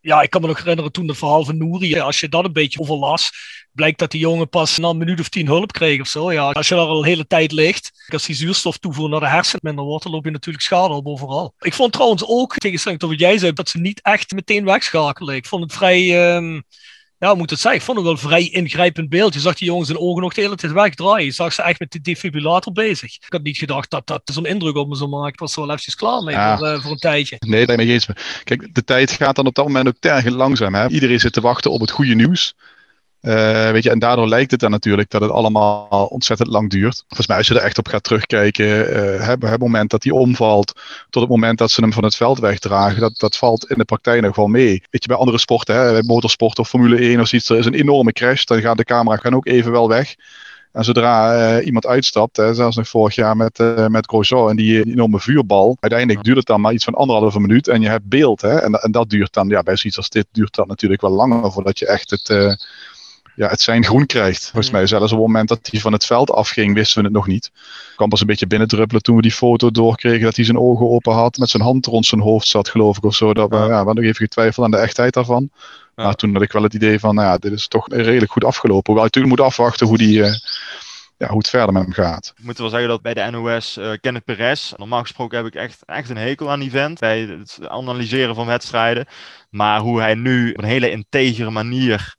Ja, ik kan me nog herinneren toen het verhaal van Nouri, als je dat een beetje overlas, blijkt dat die jongen pas na een minuut of tien hulp kreeg of zo. Ja, als je daar al een hele tijd ligt, als die zuurstof toevoer naar de hersenen minder wordt, dan loop je natuurlijk schade op overal. Ik vond trouwens ook, tegenstelling tot wat jij zei, dat ze niet echt meteen wegschakelen. Ik vond het vrij... Um, ja, moet het zeggen? Ik vond het wel een vrij ingrijpend beeld. Je zag die jongens hun ogen nog de hele tijd wegdraaien. Je zag ze echt met de defibrillator bezig. Ik had niet gedacht dat dat zo'n indruk op me zou maken. Ik was er wel eventjes klaar mee ja. voor, uh, voor, een tijdje. Nee, dat ben eens. Kijk, de tijd gaat dan op dat moment ook tergend langzaam. Hè? Iedereen zit te wachten op het goede nieuws. Uh, weet je, en daardoor lijkt het dan natuurlijk dat het allemaal ontzettend lang duurt. Volgens mij, als je er echt op gaat terugkijken, uh, het, het moment dat hij omvalt, tot het moment dat ze hem van het veld wegdragen, dat, dat valt in de praktijk nog wel mee. Weet je, bij andere sporten, hè, bij motorsport of Formule 1 of zoiets, er is een enorme crash, dan gaat de camera gaan ook even wel weg. En zodra uh, iemand uitstapt, hè, zelfs nog vorig jaar met, uh, met Grosjean en die enorme vuurbal, uiteindelijk duurt het dan maar iets van anderhalve minuut en je hebt beeld. Hè, en, en dat duurt dan, ja, bij zoiets als dit duurt dat natuurlijk wel langer voordat je echt het, ja, het zijn groen krijgt. Volgens mij zelfs op het moment dat hij van het veld afging, wisten we het nog niet. kwam pas een beetje binnendruppelen toen we die foto doorkregen dat hij zijn ogen open had, met zijn hand rond zijn hoofd zat, geloof ik, of zo. Dat we, ja. we hadden nog even getwijfeld aan de echtheid daarvan. Ja. Maar toen had ik wel het idee van, nou ja, dit is toch redelijk goed afgelopen. Hoewel je natuurlijk moet afwachten hoe die... Uh, ja, hoe het verder met hem gaat. Ik moet wel zeggen dat bij de NOS uh, Kenneth Perez, normaal gesproken heb ik echt, echt een hekel aan die vent, bij het analyseren van wedstrijden. Maar hoe hij nu op een hele integere manier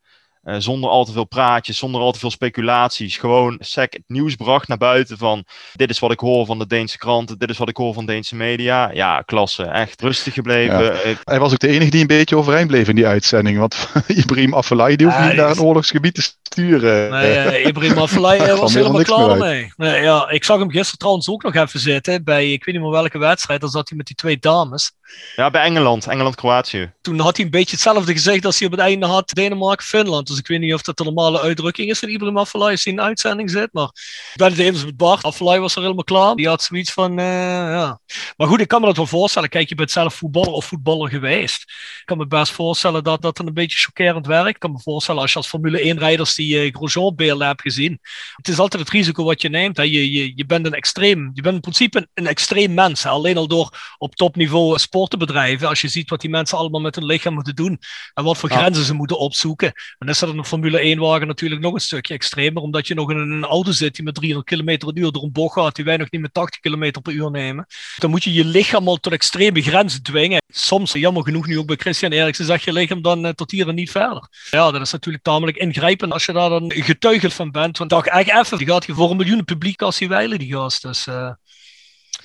uh, zonder al te veel praatjes, zonder al te veel speculaties. Gewoon sec het nieuws bracht naar buiten van dit is wat ik hoor van de Deense kranten, dit is wat ik hoor van Deense media. Ja, klasse. Echt rustig gebleven. Ja. Hij was ook de enige die een beetje overeind bleef in die uitzending. Want Ibrahim Afellay, die hoeft niet naar een oorlogsgebied te sturen. Nee, uh, Ibrahim Afellay was helemaal klaar mee. Nee, ja, ik zag hem gisteren trouwens ook nog even zitten bij, ik weet niet meer welke wedstrijd. Dan zat hij met die twee dames. Ja, bij Engeland. Engeland-Kroatië. Toen had hij een beetje hetzelfde gezegd als hij op het einde had Denemarken-Finland. Dus ik weet niet of dat de normale uitdrukking is van Ibrahim Afellay als hij uitzending zit. Maar ik ben het even met Bart. Afellay was er helemaal klaar. Die had zoiets van, uh, ja. Maar goed, ik kan me dat wel voorstellen. Kijk, je bent zelf voetballer of voetballer geweest. Ik kan me best voorstellen dat dat een beetje chockerend werkt. Ik kan me voorstellen als je als Formule 1-rijders die uh, Grosjean-beelden hebt gezien. Het is altijd het risico wat je neemt. Hè. Je, je, je bent een extreem, je bent in principe een, een extreem mens. Hè. Alleen al door op topniveau sport te bedrijven, als je ziet wat die mensen allemaal met hun lichaam moeten doen en wat voor ja. grenzen ze moeten opzoeken, dan is dat een Formule 1-wagen natuurlijk nog een stukje extremer, omdat je nog in een auto zit die met 300 km per uur door een bocht gaat, die wij nog niet met 80 km per uur nemen. Dan moet je je lichaam al tot extreme grenzen dwingen. Soms, jammer genoeg nu ook bij Christian Eriksen, zeg je lichaam dan uh, tot hier en niet verder. Ja, dat is natuurlijk tamelijk ingrijpend als je daar dan getuige van bent, want dacht echt even, die gaat hier voor een miljoen publiek als hij wijlen, die gast. Dus, uh,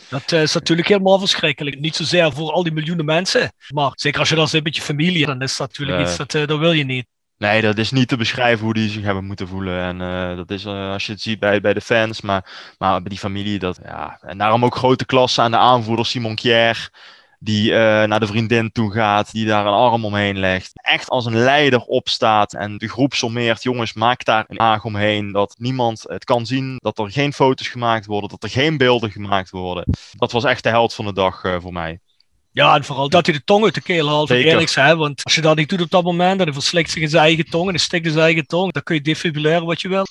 dat is natuurlijk helemaal verschrikkelijk. Niet zozeer voor al die miljoenen mensen, maar zeker als je dan zit met je familie, dan is dat natuurlijk iets dat, dat wil je niet. Nee, dat is niet te beschrijven hoe die zich hebben moeten voelen. En uh, dat is uh, als je het ziet bij, bij de fans, maar, maar bij die familie. Dat, ja. En daarom ook grote klasse aan de aanvoerder Simon Kjær die uh, naar de vriendin toe gaat, die daar een arm omheen legt. Echt als een leider opstaat en de groep sommeert, jongens, maak daar een aag omheen, dat niemand het kan zien, dat er geen foto's gemaakt worden, dat er geen beelden gemaakt worden. Dat was echt de held van de dag voor mij. Ja, en vooral dat hij de tong uit de keel haalt, eerlijk zijn. Want als je dat niet doet op dat moment, dan verslikt zich in zijn eigen tong en stikt zijn eigen tong. Dan kun je defibrilleren wat je wil.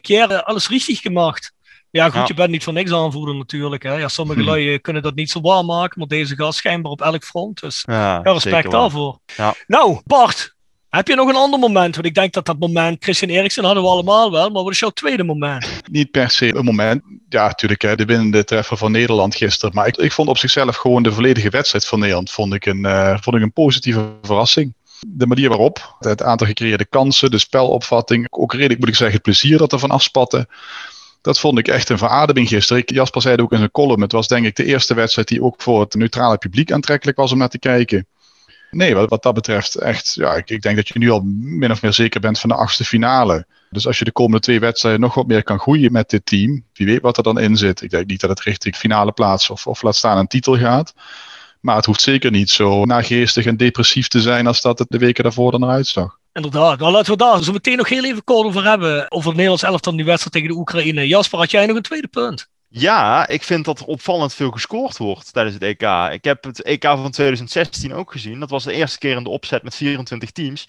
Keer uh, alles richtig gemaakt. Ja, goed, ja. je bent niet van niks aanvoerder natuurlijk. Hè. Ja, sommige hmm. lui kunnen dat niet zo waar maken, maar deze gast schijnbaar op elk front. Dus ja, ja respect daarvoor. Ja. Nou, Bart, heb je nog een ander moment? Want ik denk dat dat moment, Christian Eriksen hadden we allemaal wel, maar wat is jouw tweede moment? Niet per se een moment. Ja, natuurlijk, de winnende treffer van Nederland gisteren. Maar ik, ik vond op zichzelf gewoon de volledige wedstrijd van Nederland vond ik een, uh, vond ik een positieve verrassing de manier waarop, het aantal gecreëerde kansen, de spelopvatting, ook redelijk moet ik zeggen het plezier dat er van afspatte Dat vond ik echt een verademing gisteren. Jasper zei het ook in zijn column. Het was denk ik de eerste wedstrijd die ook voor het neutrale publiek aantrekkelijk was om naar te kijken. Nee, wat, dat betreft echt, ja, ik, ik denk dat je nu al min of meer zeker bent van de achtste finale. Dus als je de komende twee wedstrijden nog wat meer kan groeien met dit team, wie weet wat er dan in zit. Ik denk niet dat het richting finale plaats of, of laat staan een titel gaat. Maar het hoeft zeker niet zo nageestig en depressief te zijn als dat het de weken daarvoor dan eruit zag. Inderdaad, nou laten we daar zo meteen nog heel even kort over hebben. Over het Nederlands elftal die wedstrijd tegen de Oekraïne. Jasper, had jij nog een tweede punt? Ja, ik vind dat er opvallend veel gescoord wordt tijdens het EK. Ik heb het EK van 2016 ook gezien. Dat was de eerste keer in de opzet met 24 teams.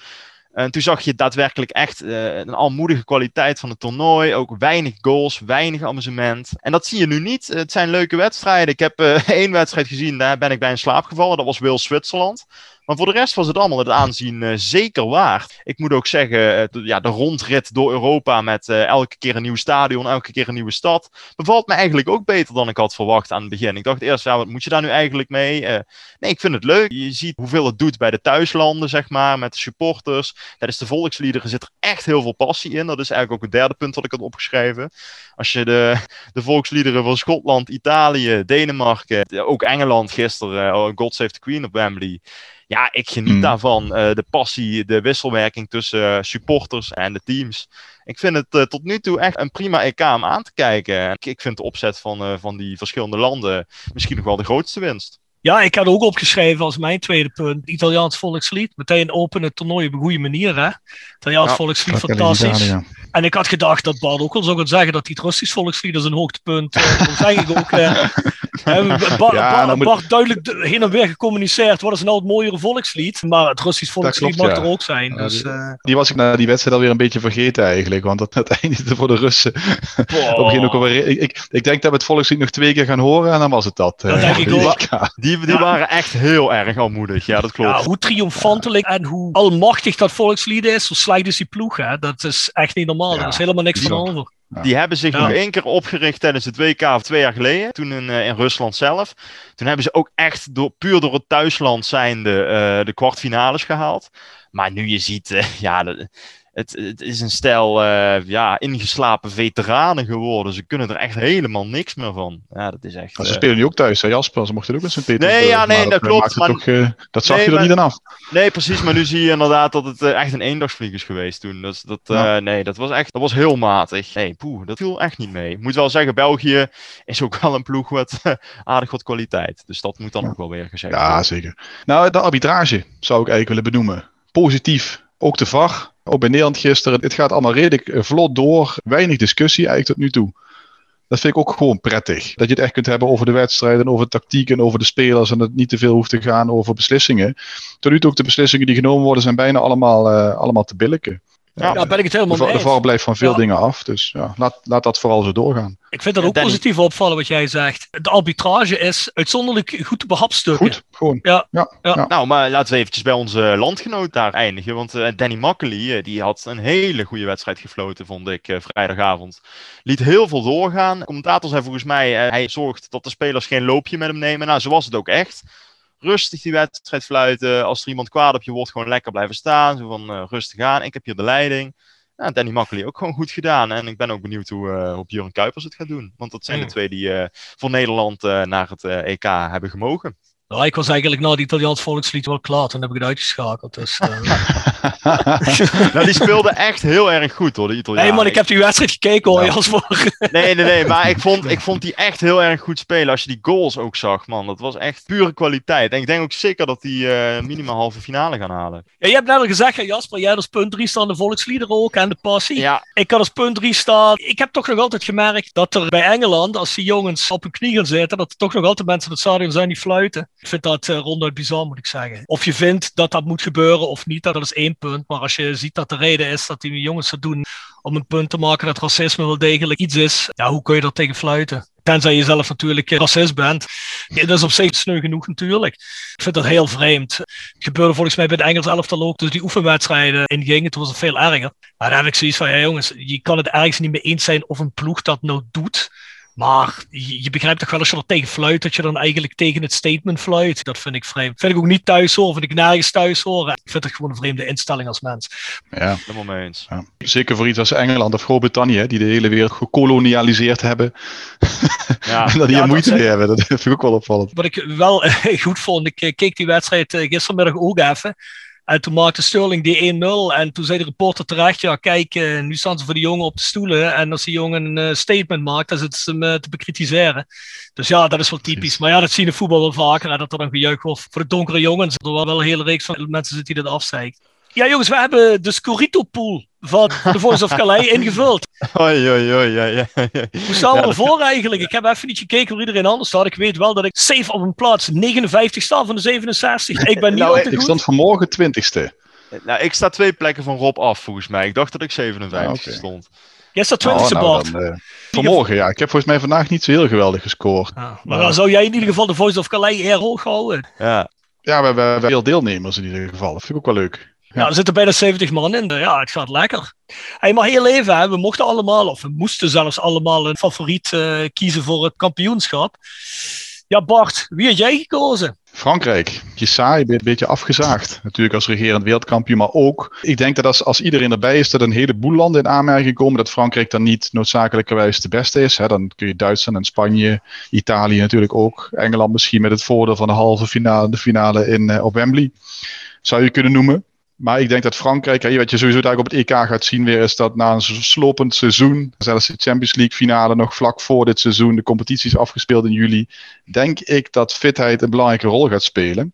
En toen zag je daadwerkelijk echt uh, een almoedige kwaliteit van het toernooi. Ook weinig goals, weinig amusement. En dat zie je nu niet. Het zijn leuke wedstrijden. Ik heb uh, één wedstrijd gezien, daar ben ik bij in slaap gevallen. Dat was Wales-Zwitserland. Maar voor de rest was het allemaal het aanzien uh, zeker waard. Ik moet ook zeggen, uh, ja, de rondrit door Europa met uh, elke keer een nieuw stadion, elke keer een nieuwe stad, bevalt me eigenlijk ook beter dan ik had verwacht aan het begin. Ik dacht eerst, ja, wat moet je daar nu eigenlijk mee? nee, ik vind het leuk. Je ziet hoeveel het doet bij de thuislanden, zeg maar, met de supporters. Tijdens de volksliederen zit er echt heel veel passie in. Dat is eigenlijk ook het derde punt dat ik had opgeschreven. Als je de, de volksliederen van Schotland, Italië, Denemarken, ook Engeland gisteren, oh, God Save the Queen op Wembley ja, ik geniet mm. daarvan. Uh, de passie, de wisselwerking tussen uh, supporters en de teams. Ik vind het uh, tot nu toe echt een prima EK om aan te kijken. Ik, ik vind de opzet van, van die verschillende landen misschien nog wel de grootste winst. Ja, ik had ook opgeschreven als mijn tweede punt. Italiaans volkslied. Meteen openen het toernooi op een goede manier. Hè? Italiaans ja, volkslied, fantastisch. Italië. En ik had gedacht dat Bart ook wel zou kunnen zeggen dat die Russisch volkslied is een hoogtepunt. Uh, dat zeg ik ook. Uh, Bart, ja, Bart, Bart duidelijk heen en weer gecommuniceerd. Wat is nou het mooiere volkslied? Maar het Russisch volkslied mag er ook zijn. Ja, dus, die, uh... die, was ik na die wedstrijd alweer een beetje vergeten eigenlijk. Want dat, dat eindigde voor de Russen. Op ook alweer, ik, ik, ik, denk dat we het volkslied nog twee keer gaan horen en dan was het dat. Dat denk ik ook. Die, die waren echt heel erg almoedig. Ja, dat klopt. hoe triomfantelijk en hoe almachtig dat volkslied is. Zo slecht is die ploeg. Hè? Dat is echt niet normaal. Ja, er is helemaal niks van over. Die hebben zich nog één keer opgericht tijdens het WK of twee jaar geleden. Toen in, uh, in Rusland zelf. Toen hebben ze ook echt door, puur door het thuisland zijnde uh, de kwartfinales gehaald. Maar nu je ziet, uh, ja, het, het is een stel uh, ja, ingeslapen veteranen geworden. Ze kunnen er echt helemaal niks meer van. Ja, dat is echt. ze uh... spelen nu ook thuis, hè Jasper? Ze mochten ook met zijn Nee, ja, nee, dat, dat klopt. Maar... Uh, dat zag nee, je er maar... niet aan af. Nee, precies. Maar nu zie je inderdaad dat het echt een eendagsvlieg is geweest toen. Dus dat, ja. nee, dat was echt dat was heel matig. Nee, poeh, dat viel echt niet mee. Ik moet wel zeggen, België is ook wel een ploeg met aardig wat kwaliteit. Dus dat moet dan ook wel weer gezegd worden. Ja, zeker. Nou, de arbitrage zou ik eigenlijk willen benoemen. Positief. Ook de VAR ook bij Nederland gisteren. Het gaat allemaal redelijk vlot door. Weinig discussie eigenlijk tot nu toe. Dat vind ik ook gewoon prettig. Dat je het echt kunt hebben over de wedstrijden, over de tactiek en over de spelers. En dat het niet te veel hoeft te gaan over beslissingen. Tot nu toe ook de beslissingen die genomen worden zijn bijna allemaal, uh, allemaal te billijken. Ja, ben ik het helemaal de, mee De VAR blijft van veel ja. dingen af. Dus ja, laat, laat dat vooral zo doorgaan. Ik vind dat ook Danny. positief opvallen wat jij zegt. De arbitrage is uitzonderlijk goed te behapstukken. Goed, gewoon. Ja. Ja, ja. Nou, maar laten we eventjes bij onze landgenoot daar eindigen. Want uh, Danny Makkely, uh, die had een hele goede wedstrijd gefloten, vond ik, uh, vrijdagavond. Liet heel veel doorgaan. De commentator zei volgens mij, hij zorgt dat de spelers geen loopje met hem nemen. Nou, zo was het ook echt rustig die wedstrijd fluiten. Als er iemand kwaad op je wordt, gewoon lekker blijven staan. Zo van uh, rustig aan. Ik heb hier de leiding. Nou, Danny Makkely ook gewoon goed gedaan. En ik ben ook benieuwd hoe, uh, hoe Björn Kuipers het gaat doen. Want dat zijn mm. de twee die uh, voor Nederland naar het EK hebben gemogen. Nou, ik was eigenlijk na het Italiaans volkslied wel klaar. Toen heb ik het uitgeschakeld. Dus. nou, die speelde echt heel erg goed hoor, de Italiaan. Nee man, ik heb die wedstrijd gekeken hoor, ja. als Nee, nee, nee. Maar ik vond, ik vond die echt heel erg goed spelen. Als je die goals ook zag, man. Dat was echt pure kwaliteit. En ik denk ook zeker dat die uh, minimaal halve finale gaan halen. Ja, je hebt net al gezegd, ja, Jasper, jij als punt 3 staan de volksliederen ook en de passie. Ja. Ik had als punt 3 staan. Ik heb toch nog altijd gemerkt dat er bij Engeland, als die jongens op hun knie gaan zitten, dat er toch nog altijd mensen in het stadion zijn die fluiten. Ik vind dat uh, ronduit bizar, moet ik zeggen. Of je vindt dat dat moet gebeuren of niet, dat is één punt. Maar als je ziet dat de reden is dat die jongens het doen om een punt te maken dat racisme wel degelijk iets is, ja, hoe kun je dat tegen fluiten? Tenzij je zelf natuurlijk racist bent. Dat is op zich sneu genoeg natuurlijk. Ik vind dat heel vreemd. Het gebeurde volgens mij bij de Engels elftal ook. Dus die oefenwedstrijden ingingen, toen was het veel erger. Maar daar heb ik zoiets van, ja jongens, je kan het ergens niet mee eens zijn of een ploeg dat nou doet. Maar je, je begrijpt toch wel als je er tegen fluit, dat je dan eigenlijk tegen het statement fluit. Dat vind ik vreemd. Vind ik ook niet thuis horen, vind ik nergens thuis horen. Ik vind het gewoon een vreemde instelling als mens. Ja. Helemaal mee eens. Ja. Zeker voor iets als Engeland of Groot-Brittannië, hè, die de hele wereld gekolonialiseerd hebben. Ja. en dat die Ja, er moeite mee hebben. Dat vind ik ook wel opvallend. Wat ik wel eh, goed vond, ik eh, keek die wedstrijd eh, gistermiddag ook even. En toen maakte Sterling die 1-0. En toen zei de reporter terecht: Ja, kijk, eh, nu staan ze voor de jongen op de stoelen. En als die jongen een eh, statement maakt, dan zitten ze hem eh, te bekritiseren. Dus ja, dat is wel typisch. Maar ja, dat zien we voetbal wel vaker. Hè, dat er dan gejuich wordt voor de donkere jongens. Er wel wel een hele reeks van mensen zitten die dat afzeiken. Ja, jongens, we hebben de Scorito-pool van de Voice of Calais ingevuld. Oei, oei, oei, ja, ja, ja. Hoe staan we ervoor eigenlijk? Ik heb even niet gekeken waar iedereen anders staat. Ik weet wel dat ik safe op een plaats 59 sta van de 67. Ik ben niet Nou, al te Ik goed. stond vanmorgen twintigste. Nou, ik sta twee plekken van Rob af, volgens mij. Ik dacht dat ik 57 Ah, stond. Jij staat 20ste, Oh, nou, Bart. dan, eh, vanmorgen, ja. Ik heb volgens mij vandaag niet zo heel geweldig gescoord. Ah, maar dan zou jij in ieder geval de Voice of Calais eer hoog houden. Ja. Ja, we hebben veel deelnemers in ieder geval. Dat vind ik ook wel leuk. Ja, er zitten bijna 70 man in. Ja, het gaat lekker. Hey, maar heel even, we mochten allemaal, of we moesten zelfs allemaal een favoriet eh, kiezen voor het kampioenschap. Ja, Bart, wie had jij gekozen? Frankrijk, je saai, een beetje afgezaagd. Natuurlijk als regerend wereldkampioen, maar ook. Ik denk dat als, als iedereen erbij is, dat een heleboel landen in aanmerking komen. Dat Frankrijk dan niet noodzakelijkerwijs de beste is. Hè. Dan kun je Duitsland en Spanje, Italië natuurlijk ook. Engeland misschien met het voordeel van de halve finale, de finale in, eh, op Wembley. Zou je kunnen noemen. Maar ik denk dat Frankrijk, hè, wat je sowieso daar op het EK gaat zien weer, is dat na een slopend seizoen, zelfs de Champions League finale nog vlak voor dit seizoen, de competitie is afgespeeld in juli, denk ik dat fitheid een belangrijke rol gaat spelen.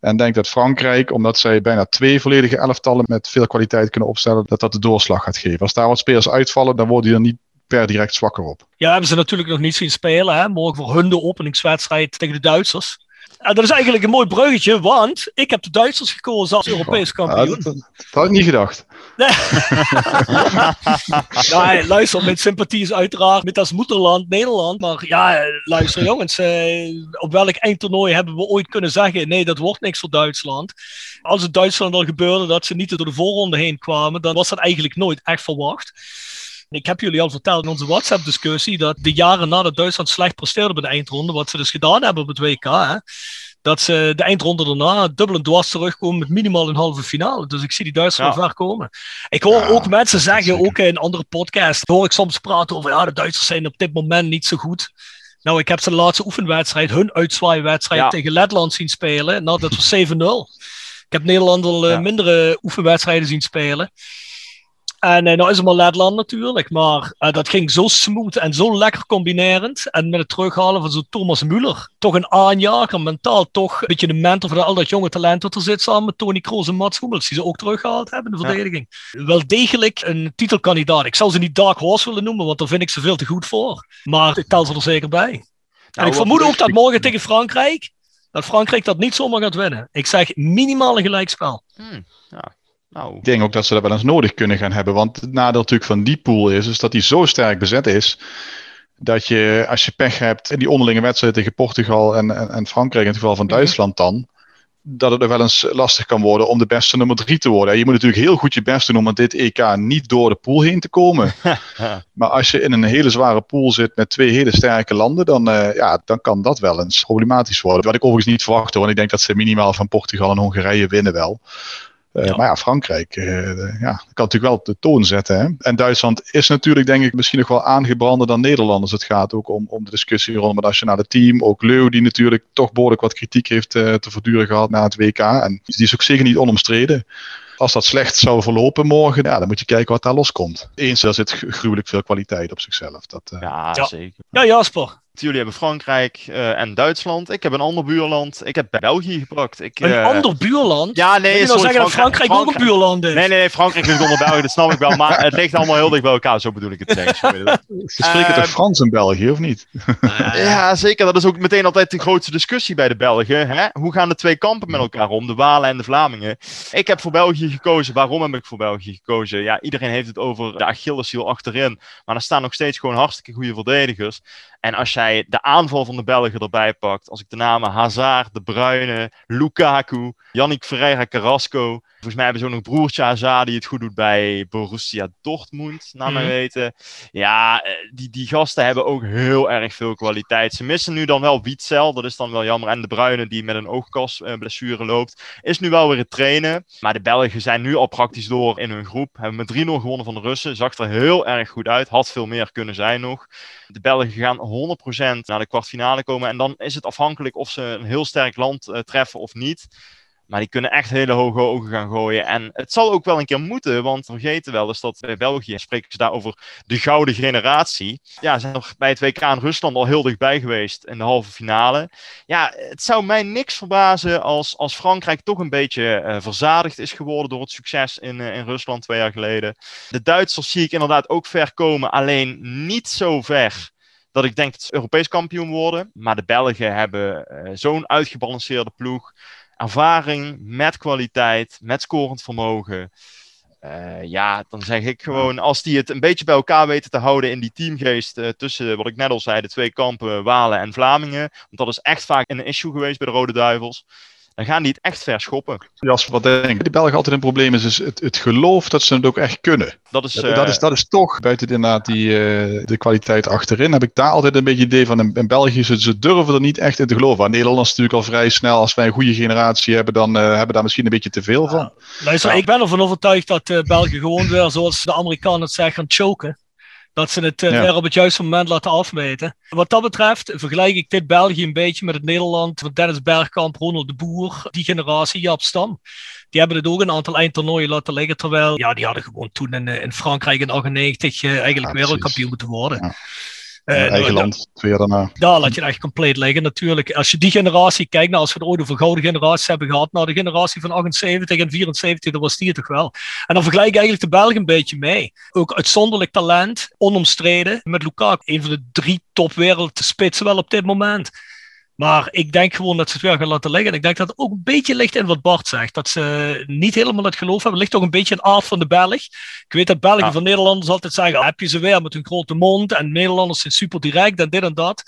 En denk dat Frankrijk, omdat zij bijna twee volledige elftallen met veel kwaliteit kunnen opstellen, dat dat de doorslag gaat geven. Als daar wat spelers uitvallen, dan worden die er niet per direct zwakker op. Ja, hebben ze natuurlijk nog niet zien spelen. Hè? Morgen voor hun de openingswedstrijd tegen de Duitsers. En dat is eigenlijk een mooi bruggetje, want ik heb de Duitsers gekozen als Europees Ja, kampioen. dat, dat had ik niet gedacht. Hey, luister, mijn sympathie is uiteraard met als moederland Nederland. Maar ja, luister jongens, eh, op welk eindtoernooi hebben we ooit kunnen zeggen: nee, dat wordt niks voor Duitsland. Als het Duitsland al gebeurde dat ze niet door de voorronde heen kwamen, dan was dat eigenlijk nooit echt verwacht. Ik heb jullie al verteld in onze WhatsApp-discussie dat de jaren nadat Duitsland slecht presteerde bij de eindronde, wat ze dus gedaan hebben op het WK, hè, dat ze de eindronde daarna dubbel en dwars terugkomen met minimaal een halve finale. Dus ik zie die Duitsers wel ver komen. Ik hoor Ja, ook mensen zeggen, zeker. ook in andere podcasts, hoor ik soms praten over, ja, de Duitsers zijn op dit moment niet zo goed. Nou, ik heb ze de laatste oefenwedstrijd, hun uitzwaaiwedstrijd Ja. tegen Letland zien spelen. Nou, dat was 7-0. Ik heb Nederland al eh, Ja. mindere oefenwedstrijden zien spelen. En eh, nou is het maar Letland natuurlijk, maar eh, dat ging zo smooth en zo lekker combinerend. En met het terughalen van zo'n Thomas Müller, toch een aanjager, mentaal toch een beetje een mentor voor al dat jonge talent dat er zit, samen met Tony Kroos en Mats Hummels, die ze ook teruggehaald hebben in de Ja. verdediging. Wel degelijk een titelkandidaat. Ik zou ze niet Dark Horse willen noemen, want daar vind ik ze veel te goed voor. Maar ik tel ze er zeker bij. en Nou, ik wat vermoed ook dat morgen tegen Frankrijk, dat Frankrijk dat niet zomaar gaat winnen. Ik zeg minimaal een gelijkspel. Hmm, ja. Nou, Ik denk ook dat ze dat wel eens nodig kunnen gaan hebben. Want het nadeel natuurlijk van die pool is, is dat die zo sterk bezet is. Dat je, als je pech hebt in die onderlinge wedstrijd tegen Portugal en, en, en Frankrijk, in het geval van Mhm. Duitsland dan. Dat het er wel eens lastig kan worden om de beste nummer drie te worden. Je moet natuurlijk heel goed je best doen om met dit EK niet door de pool heen te komen. Maar als je in een hele zware pool zit met twee hele sterke landen, dan, eh, ja, dan kan dat wel eens problematisch worden. Wat ik overigens niet verwacht hoor, want ik denk dat ze minimaal van Portugal en Hongarije winnen wel. Eh, Ja. Maar ja, Frankrijk eh, ja, kan natuurlijk wel de toon zetten. Hè? En Duitsland is natuurlijk, denk ik, misschien nog wel aangebrander dan Nederland als het gaat ook om, om de discussie rondom het nationale team. Ook Leeuw, die natuurlijk toch behoorlijk wat kritiek heeft eh, te verduren gehad na het WK. En die is ook zeker niet onomstreden. Als dat slecht zou verlopen morgen, ja, dan moet je kijken wat daar loskomt. Eens, daar zit gruwelijk veel kwaliteit op zichzelf. Dat, eh, ja, Ja. zeker. Ja, Jasper. Jullie hebben Frankrijk eh, en Duitsland. Ik heb een ander buurland. Ik heb België gepakt. Ik, Een eh, ander buurland? Ja, Wil nee, je sorry, zeggen dat Frankrijk ook een buurland is? Nee, nee, nee, Frankrijk ligt onder België, dat snap ik wel. Maar het ligt allemaal heel dicht bij elkaar, zo bedoel ik het ze spreken eh, toch Frans in België, of niet? Ja, zeker. Dat is ook meteen altijd de grootste discussie bij de Belgen. Hè? Hoe gaan de twee kampen met elkaar om, de Walen en de Vlamingen? Ik heb voor België gekozen. Waarom heb ik voor België gekozen? Ja, iedereen heeft het over de Achilleshiel achterin. Maar er staan nog steeds gewoon hartstikke goede verdedigers. En als jij de aanval van de Belgen erbij pakt, als ik de namen Hazard, De Bruyne, Lukaku, Yannick Ferreira Carrasco, Volgens mij hebben ze ook nog broertje Azar die het goed doet bij Borussia Dortmund, naar mijn Mhm. weten. Ja, eh, die, die gasten hebben ook heel erg veel kwaliteit. Ze missen nu dan wel Wietzel, dat is dan wel jammer. En de Bruyne die met een oogkasblessure loopt, is nu wel weer het trainen. Maar de Belgen zijn nu al praktisch door in hun groep. Hebben met 3-0 gewonnen van de Russen. Zag er heel erg goed uit. Had veel meer kunnen zijn nog. De Belgen gaan 100% naar de kwartfinale komen. En dan is het afhankelijk of ze een heel sterk land eh, treffen of niet. Maar die kunnen echt hele hoge ogen gaan gooien. En het zal ook wel een keer moeten, want vergeten wel eens dat bij België spreken ze daar over de gouden generatie. Ja, zijn er bij het WK in Rusland al heel dichtbij geweest in de halve finale. Ja, het zou mij niks verbazen als, als Frankrijk toch een beetje eh, verzadigd is geworden door het succes in, eh, in Rusland twee jaar geleden. De Duitsers zie ik inderdaad ook ver komen, alleen niet zo ver dat ik denk dat ze Europees kampioen worden. Maar de Belgen hebben eh, zo'n uitgebalanceerde ploeg ervaring met kwaliteit, met scorend vermogen. Eh, ja, dan zeg ik gewoon, als die het een beetje bij elkaar weten te houden in die teamgeest eh, tussen, wat ik net al zei, de twee kampen, Walen en Vlamingen. Want dat is echt vaak een issue geweest bij de Rode Duivels. Dan gaan die het echt ver schoppen. Jasper, wat denk ik? Die Belgen altijd een probleem is, is het, het geloof dat ze het ook echt kunnen. Dat is, Dat, eh, dat, is, dat is toch, buiten inderdaad die, eh, de kwaliteit achterin, heb ik daar altijd een beetje idee van, in, in België, ze, ze durven er niet echt in te geloven. Maar Nederlanders natuurlijk al vrij snel, als wij een goede generatie hebben, dan eh, hebben we daar misschien een beetje te veel van. Luister, Ja. ik ben ervan overtuigd dat eh, België gewoon weer, zoals de Amerikanen het zeggen, gaan choken. Dat ze het eh, Ja. weer op het juiste moment laten afmeten. Wat dat betreft vergelijk ik dit België een beetje met het Nederland van Dennis Bergkamp, Ronald de Boer, die generatie, Jaap Stam. Die hebben het ook een aantal eindtoernooien laten liggen, terwijl ja, die hadden gewoon toen in, eh, in Frankrijk in 98 eh, eigenlijk Ja, wereldkampioen moeten worden. Ja. Eh, eigen nou, land, twee jaar daarna. daar laat je het echt compleet liggen natuurlijk. Als je die generatie kijkt, nou, als we het ooit over gouden generaties hebben gehad, nou de generatie van 78 en 74, dat was die toch wel. En dan vergelijk ik eigenlijk de Belgen een beetje mee. Ook uitzonderlijk talent, onomstreden, met Lukaku, een van de drie topwereldspitsen wel op dit moment. Maar ik denk gewoon dat ze het weer gaan laten liggen. En ik denk dat het ook een beetje ligt in wat Bart zegt. Dat ze niet helemaal het geloof hebben. Het ligt toch een beetje in de aard van de Belg. Ik weet dat Belgen Ja. van Nederlanders altijd zeggen, heb je ze weer met hun grote mond. En Nederlanders zijn super direct en dit en dat.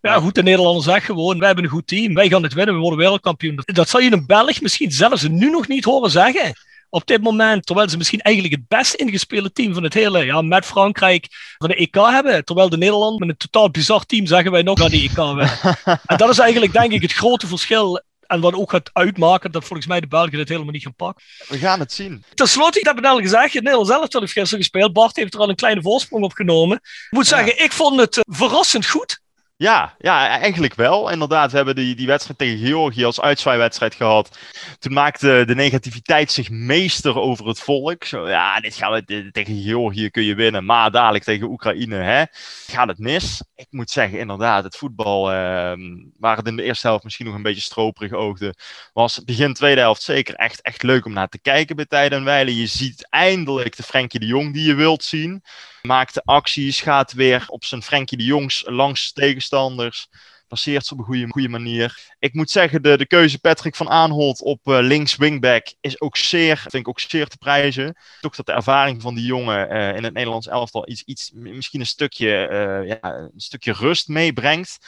Ja, goed, de Nederlanders zeggen gewoon, wij hebben een goed team. Wij gaan het winnen, we worden wereldkampioen. Dat zal je een Belg misschien zelfs nu nog niet horen zeggen. Op dit moment, terwijl ze misschien eigenlijk het best ingespeelde team van het hele, ja, met Frankrijk van de EK hebben. Terwijl de Nederlanders met een totaal bizar team zeggen wij nog naar die EK winnen. En dat is eigenlijk denk ik het grote verschil. En wat ook gaat uitmaken dat volgens mij de Belgen dit helemaal niet gaan pakken. We gaan het zien. Ten slotte, ik heb het al gezegd, het Nederlands elftal heeft gisteren gespeeld. Bart heeft er al een kleine voorsprong op genomen. Ik moet Ja. zeggen, ik vond het eh, verrassend goed. Ja, ja, eigenlijk wel. Inderdaad, we hebben die, die wedstrijd tegen Georgië als uitzwaaiwedstrijd gehad. Toen maakte de negativiteit zich meester over het volk. Zo, ja, dit gaan we tegen Georgië kun je winnen, maar dadelijk tegen Oekraïne, hè, gaat het mis. Ik moet zeggen, inderdaad, het voetbal, ehm, waar het in de eerste helft misschien nog een beetje stroperig oogde, was begin tweede helft zeker echt, echt leuk om naar te kijken bij tijden en wijlen. Je ziet eindelijk de Frenkie de Jong die je wilt zien maakt acties, gaat weer op zijn Frenkie de Jongs langs tegenstanders. Passeert ze op een goede, goede manier. Ik moet zeggen, de, de keuze Patrick van Aanholt op eh, links wingback is ook zeer, vind ik ook zeer te prijzen. Toch dat de ervaring van die jongen eh, in het Nederlands elftal iets, iets misschien een stukje, eh, ja, een stukje rust meebrengt.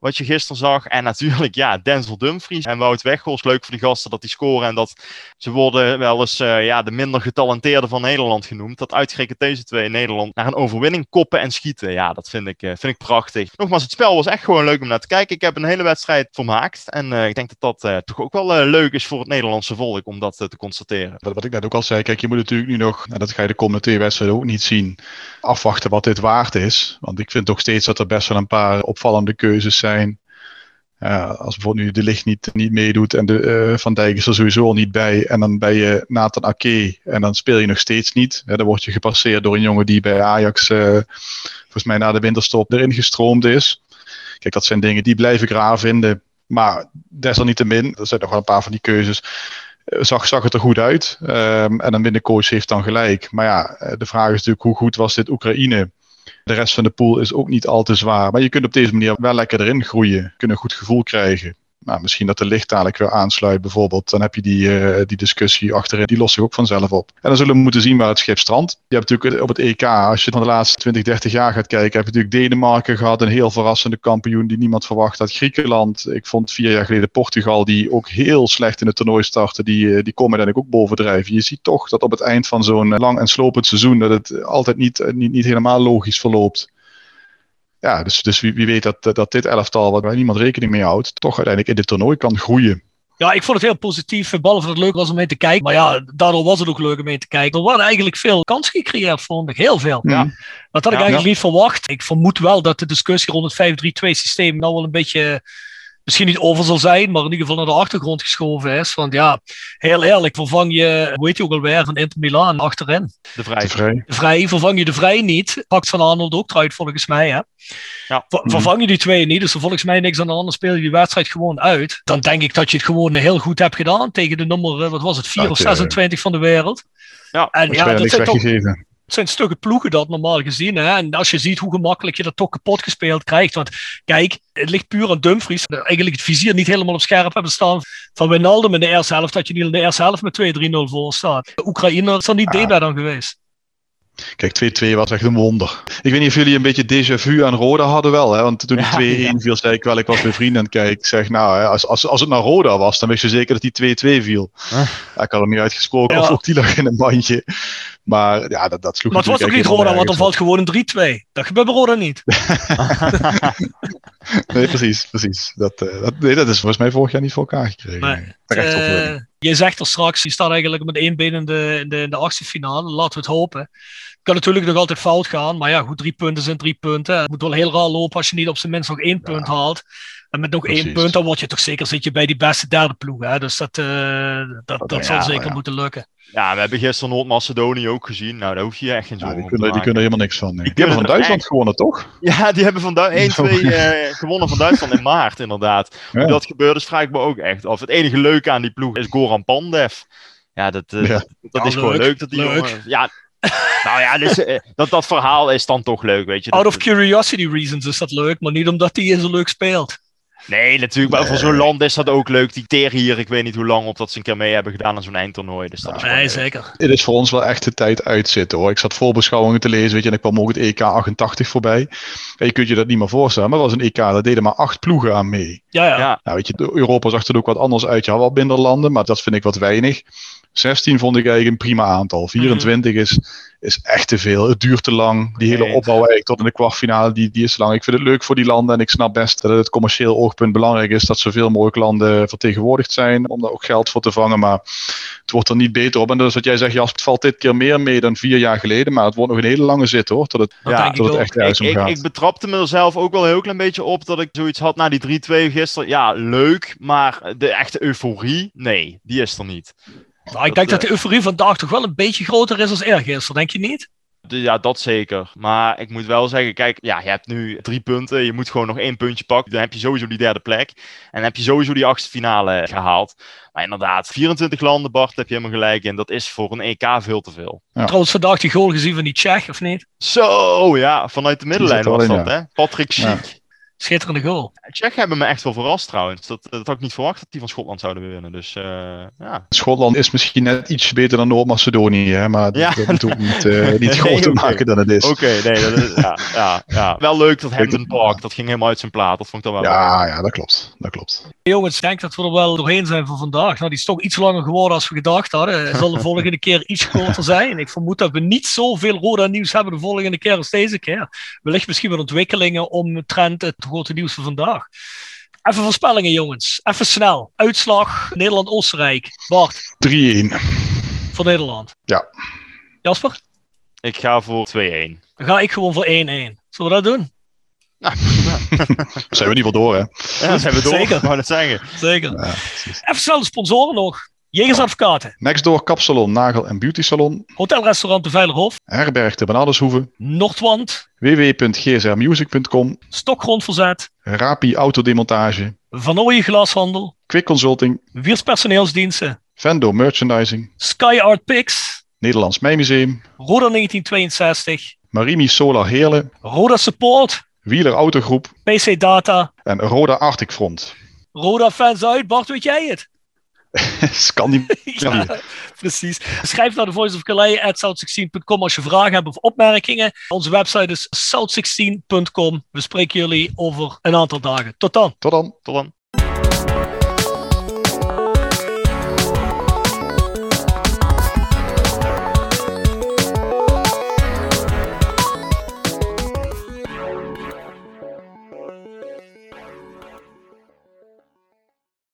Wat je gisteren zag. En natuurlijk, ja, Denzel Dumfries en Wout Weghorst. Leuk voor die gasten dat die scoren. En dat ze worden wel eens eh, ja, de minder getalenteerde van Nederland genoemd. Dat uitgerekend deze twee in Nederland naar een overwinning koppen en schieten. Ja, dat vind ik, eh, vind ik prachtig. Nogmaals, het spel was echt gewoon leuk om naar te kijken. Ik heb een hele wedstrijd vermaakt. En eh, ik denk dat dat toch ook wel leuk is voor het Nederlandse volk om dat te constateren. Wat, wat ik net ook al zei, kijk, je moet natuurlijk nu nog, nou, dat ga je de komende twee wedstrijden ook niet zien, afwachten wat dit waard is. Want ik vind toch steeds dat er best wel een paar opvallende keuzes zijn. Als bijvoorbeeld nu de licht niet, niet meedoet en de, eh, Van Dijk is er sowieso al niet bij. En dan ben je Nathan Ake en dan speel je nog steeds niet. Hè, dan word je gepasseerd door een jongen die bij Ajax eh, volgens mij na de winterstop erin gestroomd is. Kijk, dat zijn dingen die blijf ik raar vinden. Maar desalniettemin, er zijn nog wel een paar van die keuzes. eh, Zag, zag het er goed uit. Ehm, en binnen coach heeft dan gelijk. Maar ja, de vraag is natuurlijk hoe goed was dit Oekraïne? De rest van de pool is ook niet al te zwaar. Maar je kunt op deze manier wel lekker erin groeien. Kunt een goed gevoel krijgen. Nou, misschien dat de licht dadelijk weer aansluit bijvoorbeeld. Dan heb je die, uh, die discussie achterin. Die lost zich ook vanzelf op. En dan zullen we moeten zien waar het schip strandt. Je hebt natuurlijk op het EK, als je van de laatste 20, 30 jaar gaat kijken, heb je natuurlijk Denemarken gehad. Een heel verrassende kampioen die niemand verwacht had. Griekenland. Ik vond vier jaar geleden Portugal, die ook heel slecht in het toernooi starten. Die, die komen uiteindelijk ook bovendrijven. Je ziet toch dat op het eind van zo'n lang en slopend seizoen, dat het altijd niet, niet helemaal logisch verloopt ja, dus, dus wie, wie weet dat, dat dit elftal, waar niemand rekening mee houdt, toch uiteindelijk in dit toernooi kan groeien. Ja, ik vond het heel positief. Behalve dat het leuk was om mee te kijken. Maar ja, daardoor was het ook leuk om mee te kijken. Er waren eigenlijk veel kansen gecreëerd, vond ik. Heel veel. Ja. Dat had ik eigenlijk niet verwacht. Ik vermoed wel dat de discussie rond het 5-3-2 systeem nou wel een beetje misschien niet over zal zijn, maar in ieder geval naar de achtergrond geschoven is. Want ja, heel eerlijk, vervang je, hoe heet je ook alweer, van Inter Milan achterin. De Vrij. De vrij. De Vrij, vervang je de Vrij niet. Pakt Van Arnold ook eruit, volgens mij. Hè? Ja. Ver, vervang je die twee niet, dus er volgens mij niks aan de hand, speel je die wedstrijd gewoon uit. Dan denk ik dat je het gewoon heel goed hebt gedaan tegen de nummer, wat was het, 4 Dat, of eh, 26 van de wereld. Ja, en Ja, dat zijn toch. Het zijn stukken ploegen dat normaal gezien. Hè? En als je ziet hoe gemakkelijk je dat toch kapot gespeeld krijgt. Want kijk, het ligt puur aan Dumfries. Eigenlijk het vizier niet helemaal op scherp hebben staan van Wijnaldum in de eerste helft. Dat je niet in de eerste helft met 2-3-0 voor staat. Oekraïne is er niet Ah. dan geweest. Kijk, 2-2 was echt een wonder. Ik weet niet of jullie een beetje déjà vu aan Roda hadden wel. Hè? Want toen die Ja, 2-1 viel, zei ik wel, ik was bij vrienden. Ik zeg, nou, hè, als, als, als het naar Roda was, dan wist je zeker dat die 2-2 viel. Huh? Ja, ik had hem niet uitgesproken, Ja. of ook die lag in een bandje. Maar ja, dat, dat sloeg Maar het was ook niet Roda, want er valt gewoon een 3-2. Dat gebeurt bij Roda niet. Nee, precies, precies. Dat, eh, dat, nee, dat is volgens mij vorig jaar niet voor elkaar gekregen. Terecht Eh, je zegt er straks, je staat eigenlijk met één been in de, in de, in de achtste finale. Laten we het hopen. Kan natuurlijk nog altijd fout gaan, maar ja, goed, drie punten zijn drie punten. Het moet wel heel raar lopen als je niet op zijn minst nog één punt haalt. En met nog één punt, dan word je toch zeker zit je bij die beste derde ploeg. Hè? Dus dat, eh, dat, dat Ja, zal zeker ja. moeten lukken. Ja, we hebben gisteren Noord-Macedonië ook gezien. Nou, daar hoef je echt geen Ja, zorgen die, om kunnen, te die kunnen er helemaal niks van. Nee. Die Die hebben van Duitsland gewonnen, toch? Ja, die hebben van Du- 1-2 eh, gewonnen van Duitsland in maart, inderdaad. Ja. Hoe dat gebeurde, is vraag ik me ook echt af. Het enige leuke aan die ploeg is Goran Pandev. Ja, dat, eh, Ja. dat, dat Ja, is gewoon leuk. dat die Leuk. jongen... Ja, nou ja, dus, eh, dat, dat verhaal is dan toch leuk, weet je. Out Dat- of curiosity reasons is dat leuk, maar niet omdat hij zo leuk speelt. Nee, natuurlijk. Maar voor zo'n land is dat ook leuk. Die teren hier, ik weet niet hoe lang op dat ze een keer mee hebben gedaan aan zo'n eindtoernooi. Dus dat is Nee, leuk. zeker. Het is voor ons wel echt de tijd uitzitten hoor. Ik zat voorbeschouwingen te lezen, weet je, en ik kwam ook het EK 88 voorbij. En je kunt je dat niet meer voorstellen, maar dat was een EK, daar deden maar acht ploegen aan mee. Ja, ja. Ja, Nou, weet je, de- Europa zag er ook wat anders uit. Je had wel minder landen, maar dat vind ik wat weinig. 16 vond ik eigenlijk een prima aantal. 24 is, is echt te veel. Het duurt te lang. Die hele Nee. opbouw eigenlijk tot in de kwartfinale, die, die is te lang. Ik vind het leuk voor die landen en ik snap best dat het commercieel oogpunt belangrijk is dat zoveel mogelijk landen vertegenwoordigd zijn om daar ook geld voor te vangen. Maar het wordt er niet beter op. En dat is wat jij zegt, Jasper, het valt dit keer meer mee dan vier jaar geleden. Maar het wordt nog een hele lange zit hoor, tot het, Ja, ik tot het ook. echt ergens ik, om ik, gaat. ik betrapte mezelf ook wel een heel klein beetje op dat ik zoiets had na die 3-2 gisteren. Ja, leuk, maar de echte euforie, nee, die is er niet. Nou, ik denk dat de euforie vandaag toch wel een beetje groter is als eergisteren, denk je niet? Ja, dat zeker. Maar ik moet wel zeggen, kijk, ja, je hebt nu drie punten. Je moet gewoon nog één puntje pakken. Dan heb je sowieso die derde plek. En dan heb je sowieso die achtste finale gehaald. Maar inderdaad, 24 landen, Bart, heb je helemaal gelijk in. Dat is voor een EK veel te veel. Ja. Trouwens, vandaag die goal gezien van die Tsjech, of niet? Zo, ja, vanuit de middenlijn was dat, hè? Patrick Ja. Schitterende goal. Tsjech hebben me echt wel verrast trouwens. Dat, dat had ik niet verwacht dat die van Schotland zouden winnen. Dus eh, ja. Schotland is misschien net iets beter dan Noord-Macedonië, hè, maar Ja. dat moet ook niet, eh, niet Nee, groter maken dan het is. Oké, nee, dat is, ja, ja, ja. Wel leuk dat Hampton Park, dat ging helemaal uit zijn plaat. Dat vond ik dan wel leuk. Ja, ja, dat klopt. Dat klopt. Jongens, ik denk dat we er wel doorheen zijn voor vandaag. Nou, die is toch iets langer geworden als we gedacht hadden. Het zal de volgende keer iets korter zijn. Ik vermoed dat we niet zoveel Roda nieuws hebben de volgende keer als deze keer. Wellicht misschien wel ontwikkelingen omtrent het grote nieuws van vandaag. Even voorspellingen, jongens. Even snel. Uitslag Nederland-Oostenrijk. Bart, 3-1. voor Nederland. Ja. Jasper? Ik ga voor 2-1. Dan ga ik gewoon voor 1-1. Zullen we dat doen? Zijn we niet wel door, hè? Ja, zijn we door. Zeker. Wou net zeggen. Zeker. Ja. Even snel de sponsoren nog. Jegersadvocaten. Nextdoor Kapsalon, Nagel en Beauty Salon. Hotelrestaurant De Veilerhof. Herberg de Banadeshoeve. Noordwand. www.gsrmusic.com. Stokgrondverzet. Rapi Autodemontage. Van Ooyen Glashandel. Quick Consulting. Wiers Personeelsdiensten. Vendo Merchandising. Sky Art Pix. Nederlands Mijmuseum. Roda 1962. Marimi Solar Heerlen. Roda Support. Wieler Autogroep. PC Data. En Roda Arctic Front. Roda-fans uit. Bart, weet jij het? Scandinavië. ja, precies. Schrijf naar de Voice of Calais at south16.com als je vragen hebt of opmerkingen. Onze website is south16.com. We spreken jullie over een aantal dagen. Tot dan. Tot dan. Tot dan.